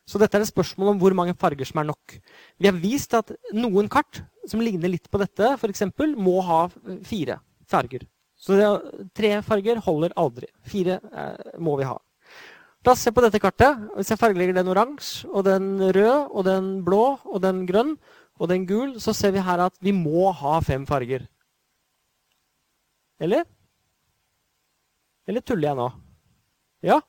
A: Så dette er et spørsmål om hvor mange farger som er nok. Vi har vist at noen kart som ligner litt på dette, f.eks., må ha fire farger. Så tre farger holder aldri. Fire eh, må vi ha. La oss se på dette kartet. Hvis jeg fargelegger den oransje, og den rød, og den blå, og den grønn, og den gul, så ser vi her at vi må ha fem farger. Eller? Eller tuller jeg nå? Ja?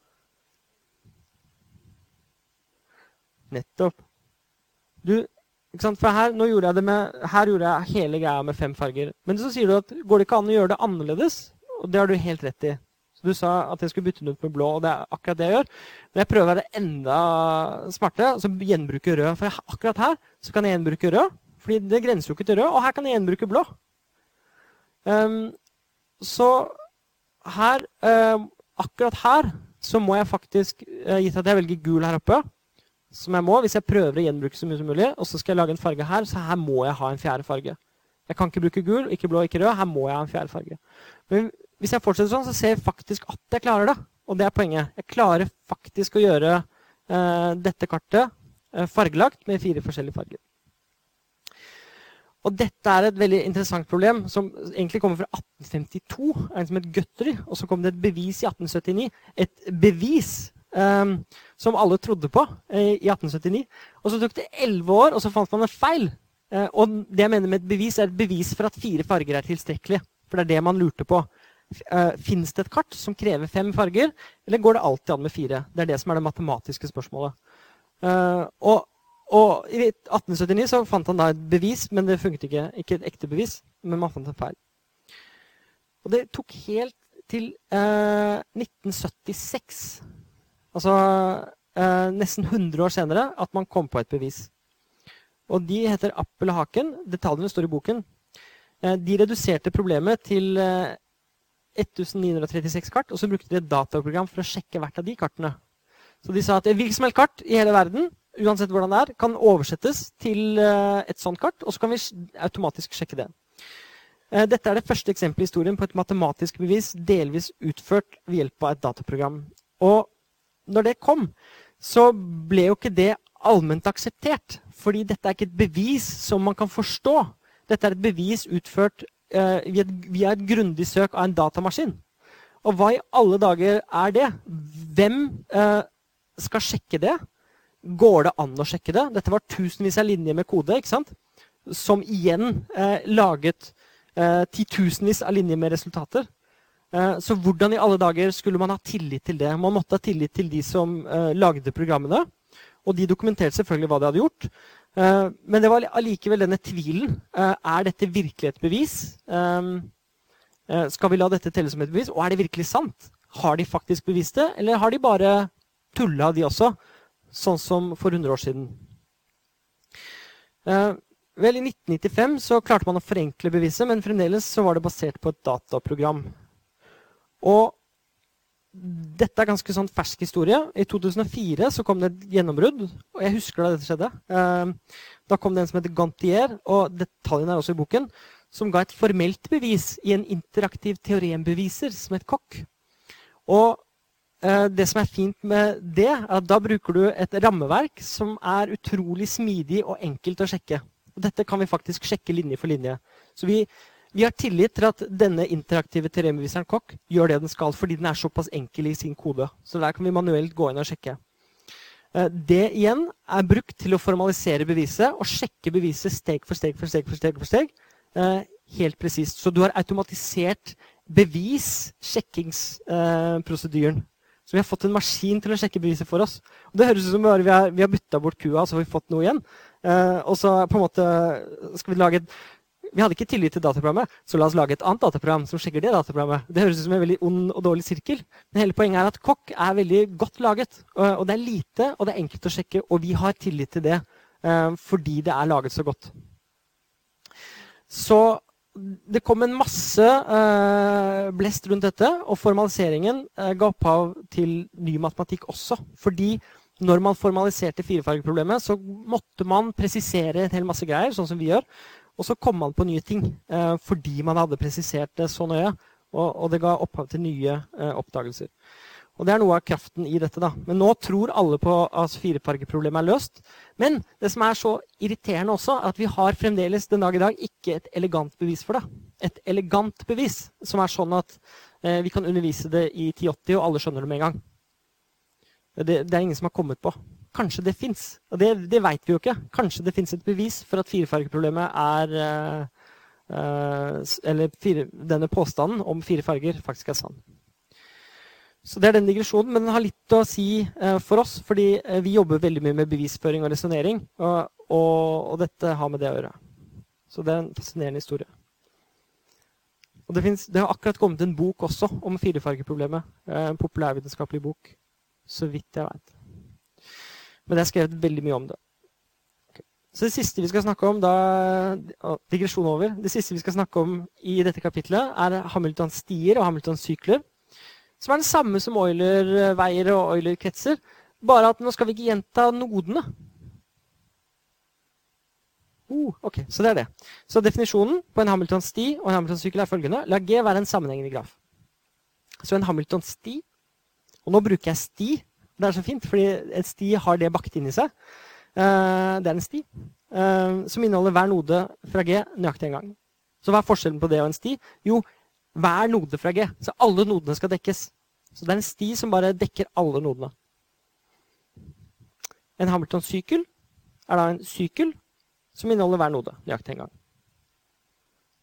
A: Nettopp. Du? For her, gjorde med, her gjorde jeg hele greia med fem farger. Men så sier du at går det ikke an å gjøre det annerledes? Og det har du helt rett i. Så Du sa at jeg skulle bytte den ut med blå, og det er akkurat det jeg gjør. Men jeg prøver å være enda smartere, så gjenbruke rød. For akkurat her så kan jeg gjenbruke rød, fordi det grenser jo ikke til rød. Og her kan jeg gjenbruke blå. Um, så her, um, akkurat her, så må jeg faktisk, uh, gitt at jeg velger gul her oppe, som jeg må hvis jeg prøver å gjenbruke så mye som mulig. Og så skal jeg lage en farge her, så her må jeg ha en fjerde farge. Jeg kan ikke bruke gul, ikke blå, ikke rød. Her må jeg ha en fjerde farge. Men hvis jeg fortsetter sånn, så ser jeg faktisk at jeg klarer det. Og det er poenget. Jeg klarer faktisk å gjøre eh, dette kartet uh, fargelagt med fire forskjellige farger. Og dette er et veldig interessant problem som egentlig kommer fra 1852. En som het Guthrie. Og så kom det et bevis i 1879. Et bevis som alle trodde på eh, i 1879. Og så tok det elleve år, og så fant man en feil. Eh, og det jeg mener med et bevis, er et bevis for at fire farger er tilstrekkelig. For det er det man lurte på. Uh, Fins det et kart som krever fem farger, eller går det alltid an med fire? Det er det som er det matematiske spørsmålet. Og, og, I 1879 så fant han da et bevis, men det funket ikke. Ikke et ekte bevis, men man fant en feil. Og det tok helt til uh, 1976 Altså eh, nesten 100 år senere at man kom på et bevis. Og de heter Appel og Haken. Detaljene står i boken. Eh, de reduserte problemet til eh, 1936 kart, og så brukte de et dataprogram for å sjekke hvert av de kartene. Så de sa at hvilket som helst kart i hele verden uansett hvordan det er, kan oversettes til eh, et sånt kart, og så kan vi automatisk sjekke det. Eh, dette er det første eksempelet i historien på et matematisk bevis delvis utført ved hjelp av et dataprogram. Og når det kom, så ble jo ikke det allment akseptert. Fordi dette er ikke et bevis som man kan forstå. Dette er et bevis utført uh, via, et, via et grundig søk av en datamaskin. Og hva i alle dager er det? Hvem uh, skal sjekke det? Går det an å sjekke det? Dette var tusenvis av linjer med kode, ikke sant? som igjen uh, laget titusenvis av linjer med resultater. Eh, så hvordan i alle dager skulle man ha tillit til det? Man måtte ha tillit til de som uh, lagde programmene. Og de dokumenterte selvfølgelig hva de hadde gjort. Uh, men det var allikevel denne tvilen. Er dette virkelig et bevis? Skal vi la dette telle som et bevis? Og er det virkelig sant? Har de faktisk bevist det, eller har de bare tulla, de også? Sånn som for 100 år siden. Vel, I 1995 så klarte man å forenkle beviset, men fremdeles så var det basert på et dataprogram. Og dette er ganske sånn fersk historie. I 2004 så kom det et gjennombrudd. og Jeg husker da dette skjedde. Eh, da kom det en som heter Gantier, og detaljene er også i boken, som ga et formelt bevis i en interaktiv teorembeviser som het Kokk. Og eh, det som er fint med det, er at da bruker du et rammeverk som er utrolig smidig og enkelt å sjekke. Og dette kan vi faktisk sjekke linje for linje. Så vi, vi har tillit til at denne interaktive teorembeviseren Kokk gjør det den skal, fordi den er såpass enkel i sin kode. Så der kan vi manuelt gå inn og sjekke. Eh, det igjen er brukt til å formalisere beviset og sjekke beviset steg for steg for steg. for steg for steg, eh, helt presist. Så du har automatisert bevis-sjekkingsprosedyren. Så vi har fått en maskin til å sjekke beviset for oss. Og det høres ut som vi har, vi bytta bort kua, så har vi fått noe igjen. Eh, og så på en måte skal vi lage et vi hadde ikke tillit til dataprogrammet, så la oss lage et annet dataprogram som sjekker det dataprogrammet. Det høres ut som en veldig ond og dårlig sirkel. Men hele poenget er at Kokk er veldig godt laget. Og det er lite, og det er enkelt å sjekke, og vi har tillit til det eh, fordi det er laget så godt. Så det kom en masse uh, blest rundt dette, og formaliseringen uh, ga opphav til ny matematikk også. Fordi når man formaliserte firefargeproblemet, så måtte man presisere en hel masse greier, sånn som vi gjør. Og så kom man på nye ting eh, fordi man hadde presisert det så nøye. Og, og det ga opphav til nye oppdagelser. Og Det er noe av kraften i dette. da. Men nå tror alle på at firefargeproblemet er løst. Men det som er så irriterende også, er at vi har fremdeles den dag i dag ikke et elegant bevis for det. Et elegant bevis som er sånn at eh, vi kan undervise det i 1080, og alle skjønner det med en gang. Det, det er ingen som har kommet på. Kanskje det fins. Og det, det veit vi jo ikke. Kanskje det fins et bevis for at firefargeproblemet er Uh, Eller fire, denne påstanden om fire farger faktisk er sann. Så Det er den digresjonen, men den har litt å si uh, for oss. Fordi uh, vi jobber veldig mye med bevisføring og resonnering. Og, og, og, dette har med det å gjøre. Så det er en fascinerende historie. Og det, finnes, det har akkurat kommet en bok også om firefargeproblemet. En populærvitenskapelig bok. Så vidt jeg veit. Men det er skrevet veldig mye om det. Så det siste vi skal snakke om da, digresjon over, det siste vi skal snakke om i dette kapitlet, er Hamiltons stier og Hamiltons sykler som er det samme som Euler-veier og Euler-kretser. Bare at nå skal vi ikke gjenta nodene. Uh, ok, Så det er det. Så definisjonen på en Hamilton-sti og en Hamilton-sykkel er følgende. La G være en sammenhengende graf. Så en Hamilton-sti Og nå bruker jeg sti. Det er så fint, fordi en sti har det bakt inn i seg. Uh, det er en sti uh, som inneholder hver node fra G nøyaktig en gang. Så hva er forskjellen på det og en sti? Jo, hver node fra G. Så alle nodene skal dekkes. Så det er en sti som bare dekker alle nodene. En Hamilton-sykkel er da en sykkel som inneholder hver node nøyaktig en gang.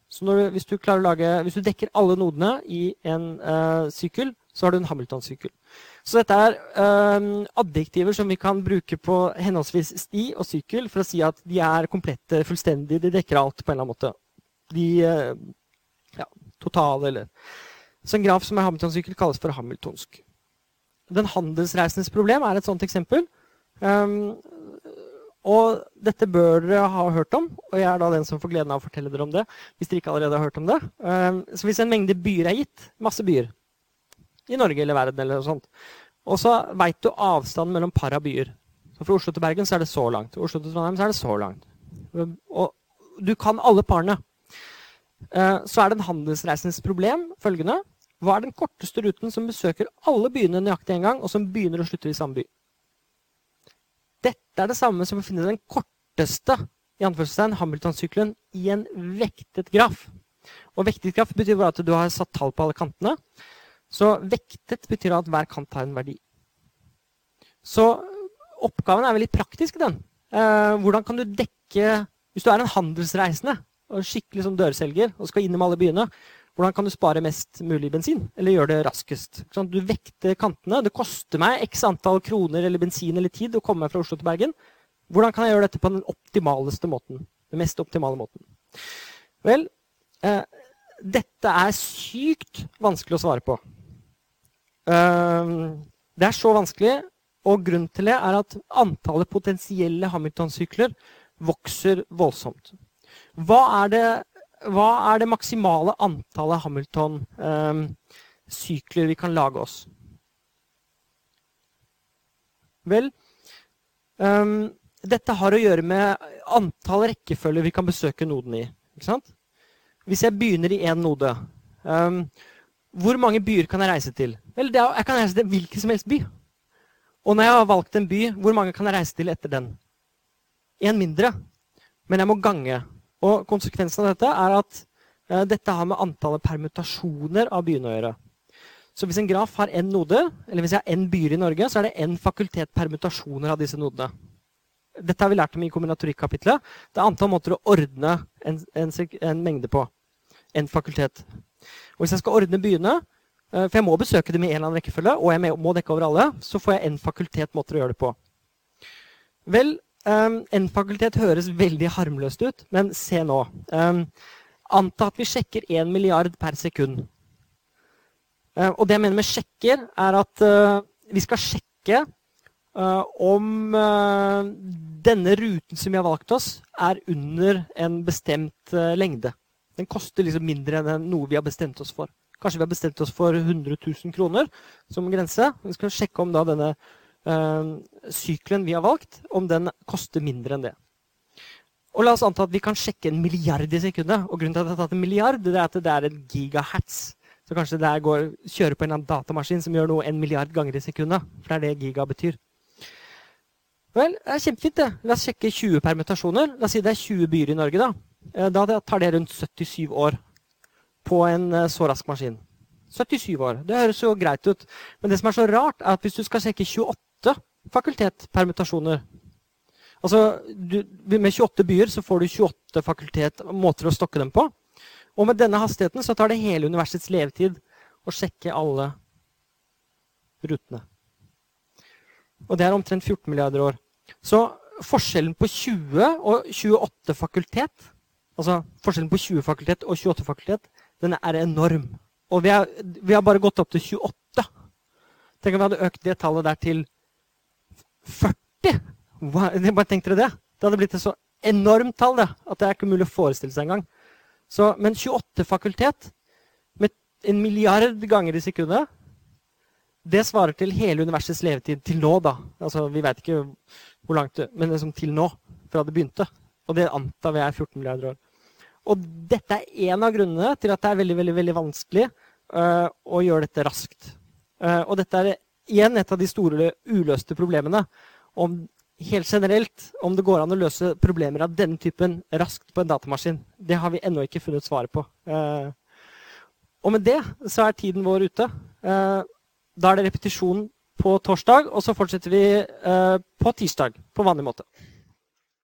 A: Så du, hvis, du lage, hvis, du dekker alle nodene i en uh, sykkel, så har du en Hamilton-sykkel. Så dette er uh, adjektiver som vi kan bruke på henholdsvis sti og sykkel for å si at de er komplette, fullstendige, de dekker alt på en eller annen måte. De uh, ja, totale, eller Så en graf som er Hamilton-sykkel, kalles for hamiltonsk. Den handelsreisendes problem er et sånt eksempel. Um, og dette bør dere ha hørt om, og jeg er da den som får gleden av å fortelle dere om det. hvis dere ikke allerede har hørt om det. Um, så hvis en mengde byer er gitt, masse byer, i Norge eller verden, eller noe sånt, og så veit du avstanden mellom par av byer. Så Fra Oslo til Bergen så er det så langt. Fra Oslo til Trondheim så er det så langt. Og du kan alle parene. Eh, så er det en handelsreisendes problem følgende. Hva er den korteste ruten som besøker alle byene nøyaktig en gang, og som begynner og slutter i samme by? Dette er det samme som å finne den korteste i Hamilton-sykkelen i en vektet graf. Og vektet graf betyr bare at du har satt tall på alle kantene. Så vektet betyr at hver kant har en verdi. Så oppgaven er veldig praktisk, den. Eh, hvordan kan du dekke Hvis du er en handelsreisende, og skikkelig som dørselger og skal innom alle byene, hvordan kan du spare mest mulig bensin? Eller gjøre det raskest? Du vekter kantene. Det koster meg x antall kroner eller bensin eller tid å komme meg fra Oslo til Bergen. Hvordan kan jeg gjøre dette på den optimaleste måten? Den mest optimale måten? Vel, eh, dette er sykt vanskelig å svare på. Uh, det er så vanskelig, og grunnen til det er at antallet potensielle Hamilton-sykler vokser voldsomt. Hva er det, hva er det maksimale antallet Hamilton-sykler vi kan lage oss? Vel, um, dette har å gjøre med antall rekkefølger vi kan besøke noden i. Hvis jeg begynner i én node, um, hvor mange byer kan jeg reise til? Vel, er, jeg kan reise til hvilken som helst by. Og når jeg har valgt en by, hvor mange kan jeg reise til etter den? Én mindre. Men jeg må gange. Og konsekvensen av dette er at eh, dette har med antallet permutasjoner av byene å gjøre. Så hvis en graf har én node, eller hvis jeg har én byer i Norge, så er det én fakultet permutasjoner av disse nodene. Dette har vi lært om i kombinatorikk-kapitlet. Det er antall måter å ordne en, en, en mengde på. En fakultet. Og hvis jeg skal ordne byene, eh, for jeg må besøke dem i en eller annen rekkefølge, og jeg må dekke over alle, så får jeg en fakultet måter å gjøre det på. Vel, én en fakultet høres veldig harmløst ut, men se nå. Um, anta at vi sjekker 1 milliard per sekund. Og det jeg mener med sjekker, er at vi skal sjekke om denne ruten som vi har valgt oss, er under en bestemt lengde. Den koster liksom mindre enn noe vi har bestemt oss for. Kanskje vi har bestemt oss for 100 000 kroner som grense. Vi skal sjekke om da denne øh, sykelen vi har valgt, om den koster mindre enn det. Og la oss anta at vi kan sjekke en milliard i sekundet. Og grunnen til at jeg har tatt en milliard, det er at det er en gigahertz. Så kanskje det går, kjører på en eller annen datamaskin som gjør noe en milliard ganger i sekundet. For det er det giga betyr. Vel, det er kjempefint, det. La oss sjekke 20 permutasjoner. La oss si det er 20 byer i Norge, da. Eh, da tar det rundt 77 år på en eh, så rask maskin. 77 år. Det høres jo greit ut. Men det som er så rart, er at hvis du skal sjekke 28 fakultetpermutasjoner Altså, du, Med 28 byer så får du 28 fakultet, måter å stokke dem på. Og med denne hastigheten så tar det hele universets levetid å sjekke alle rutene. Og det er omtrent 14 milliarder år. Så forskjellen på 20 og 28 fakultet Altså forskjellen på 20 fakultet og 28 fakultet, den er enorm. Og vi, er, vi har bare gått opp til 28. Tenk om vi hadde økt det tallet der til 40. Hva, bare tenk dere det. Det hadde blitt et så enormt tall det, at det er ikke mulig å forestille seg engang. Så, men 28 fakultet med en milliard ganger i sekundet, det svarer til hele universets levetid til nå, da. Altså, vi veit ikke hvor langt, men liksom til nå, fra det begynte. Og det antar vi er 14 milliarder år. Og dette er en av grunnene til at det er veldig, veldig, veldig vanskelig uh, å gjøre dette raskt. Uh, og dette er igjen et av de store uløste problemene. Om helt generelt om det går an å løse problemer av denne typen raskt på en datamaskin. Det har vi ennå ikke funnet svaret på. Uh, og med det så er tiden vår ute. da er det repetisjon på torsdag, og så fortsetter vi på tirsdag på vanlig måte.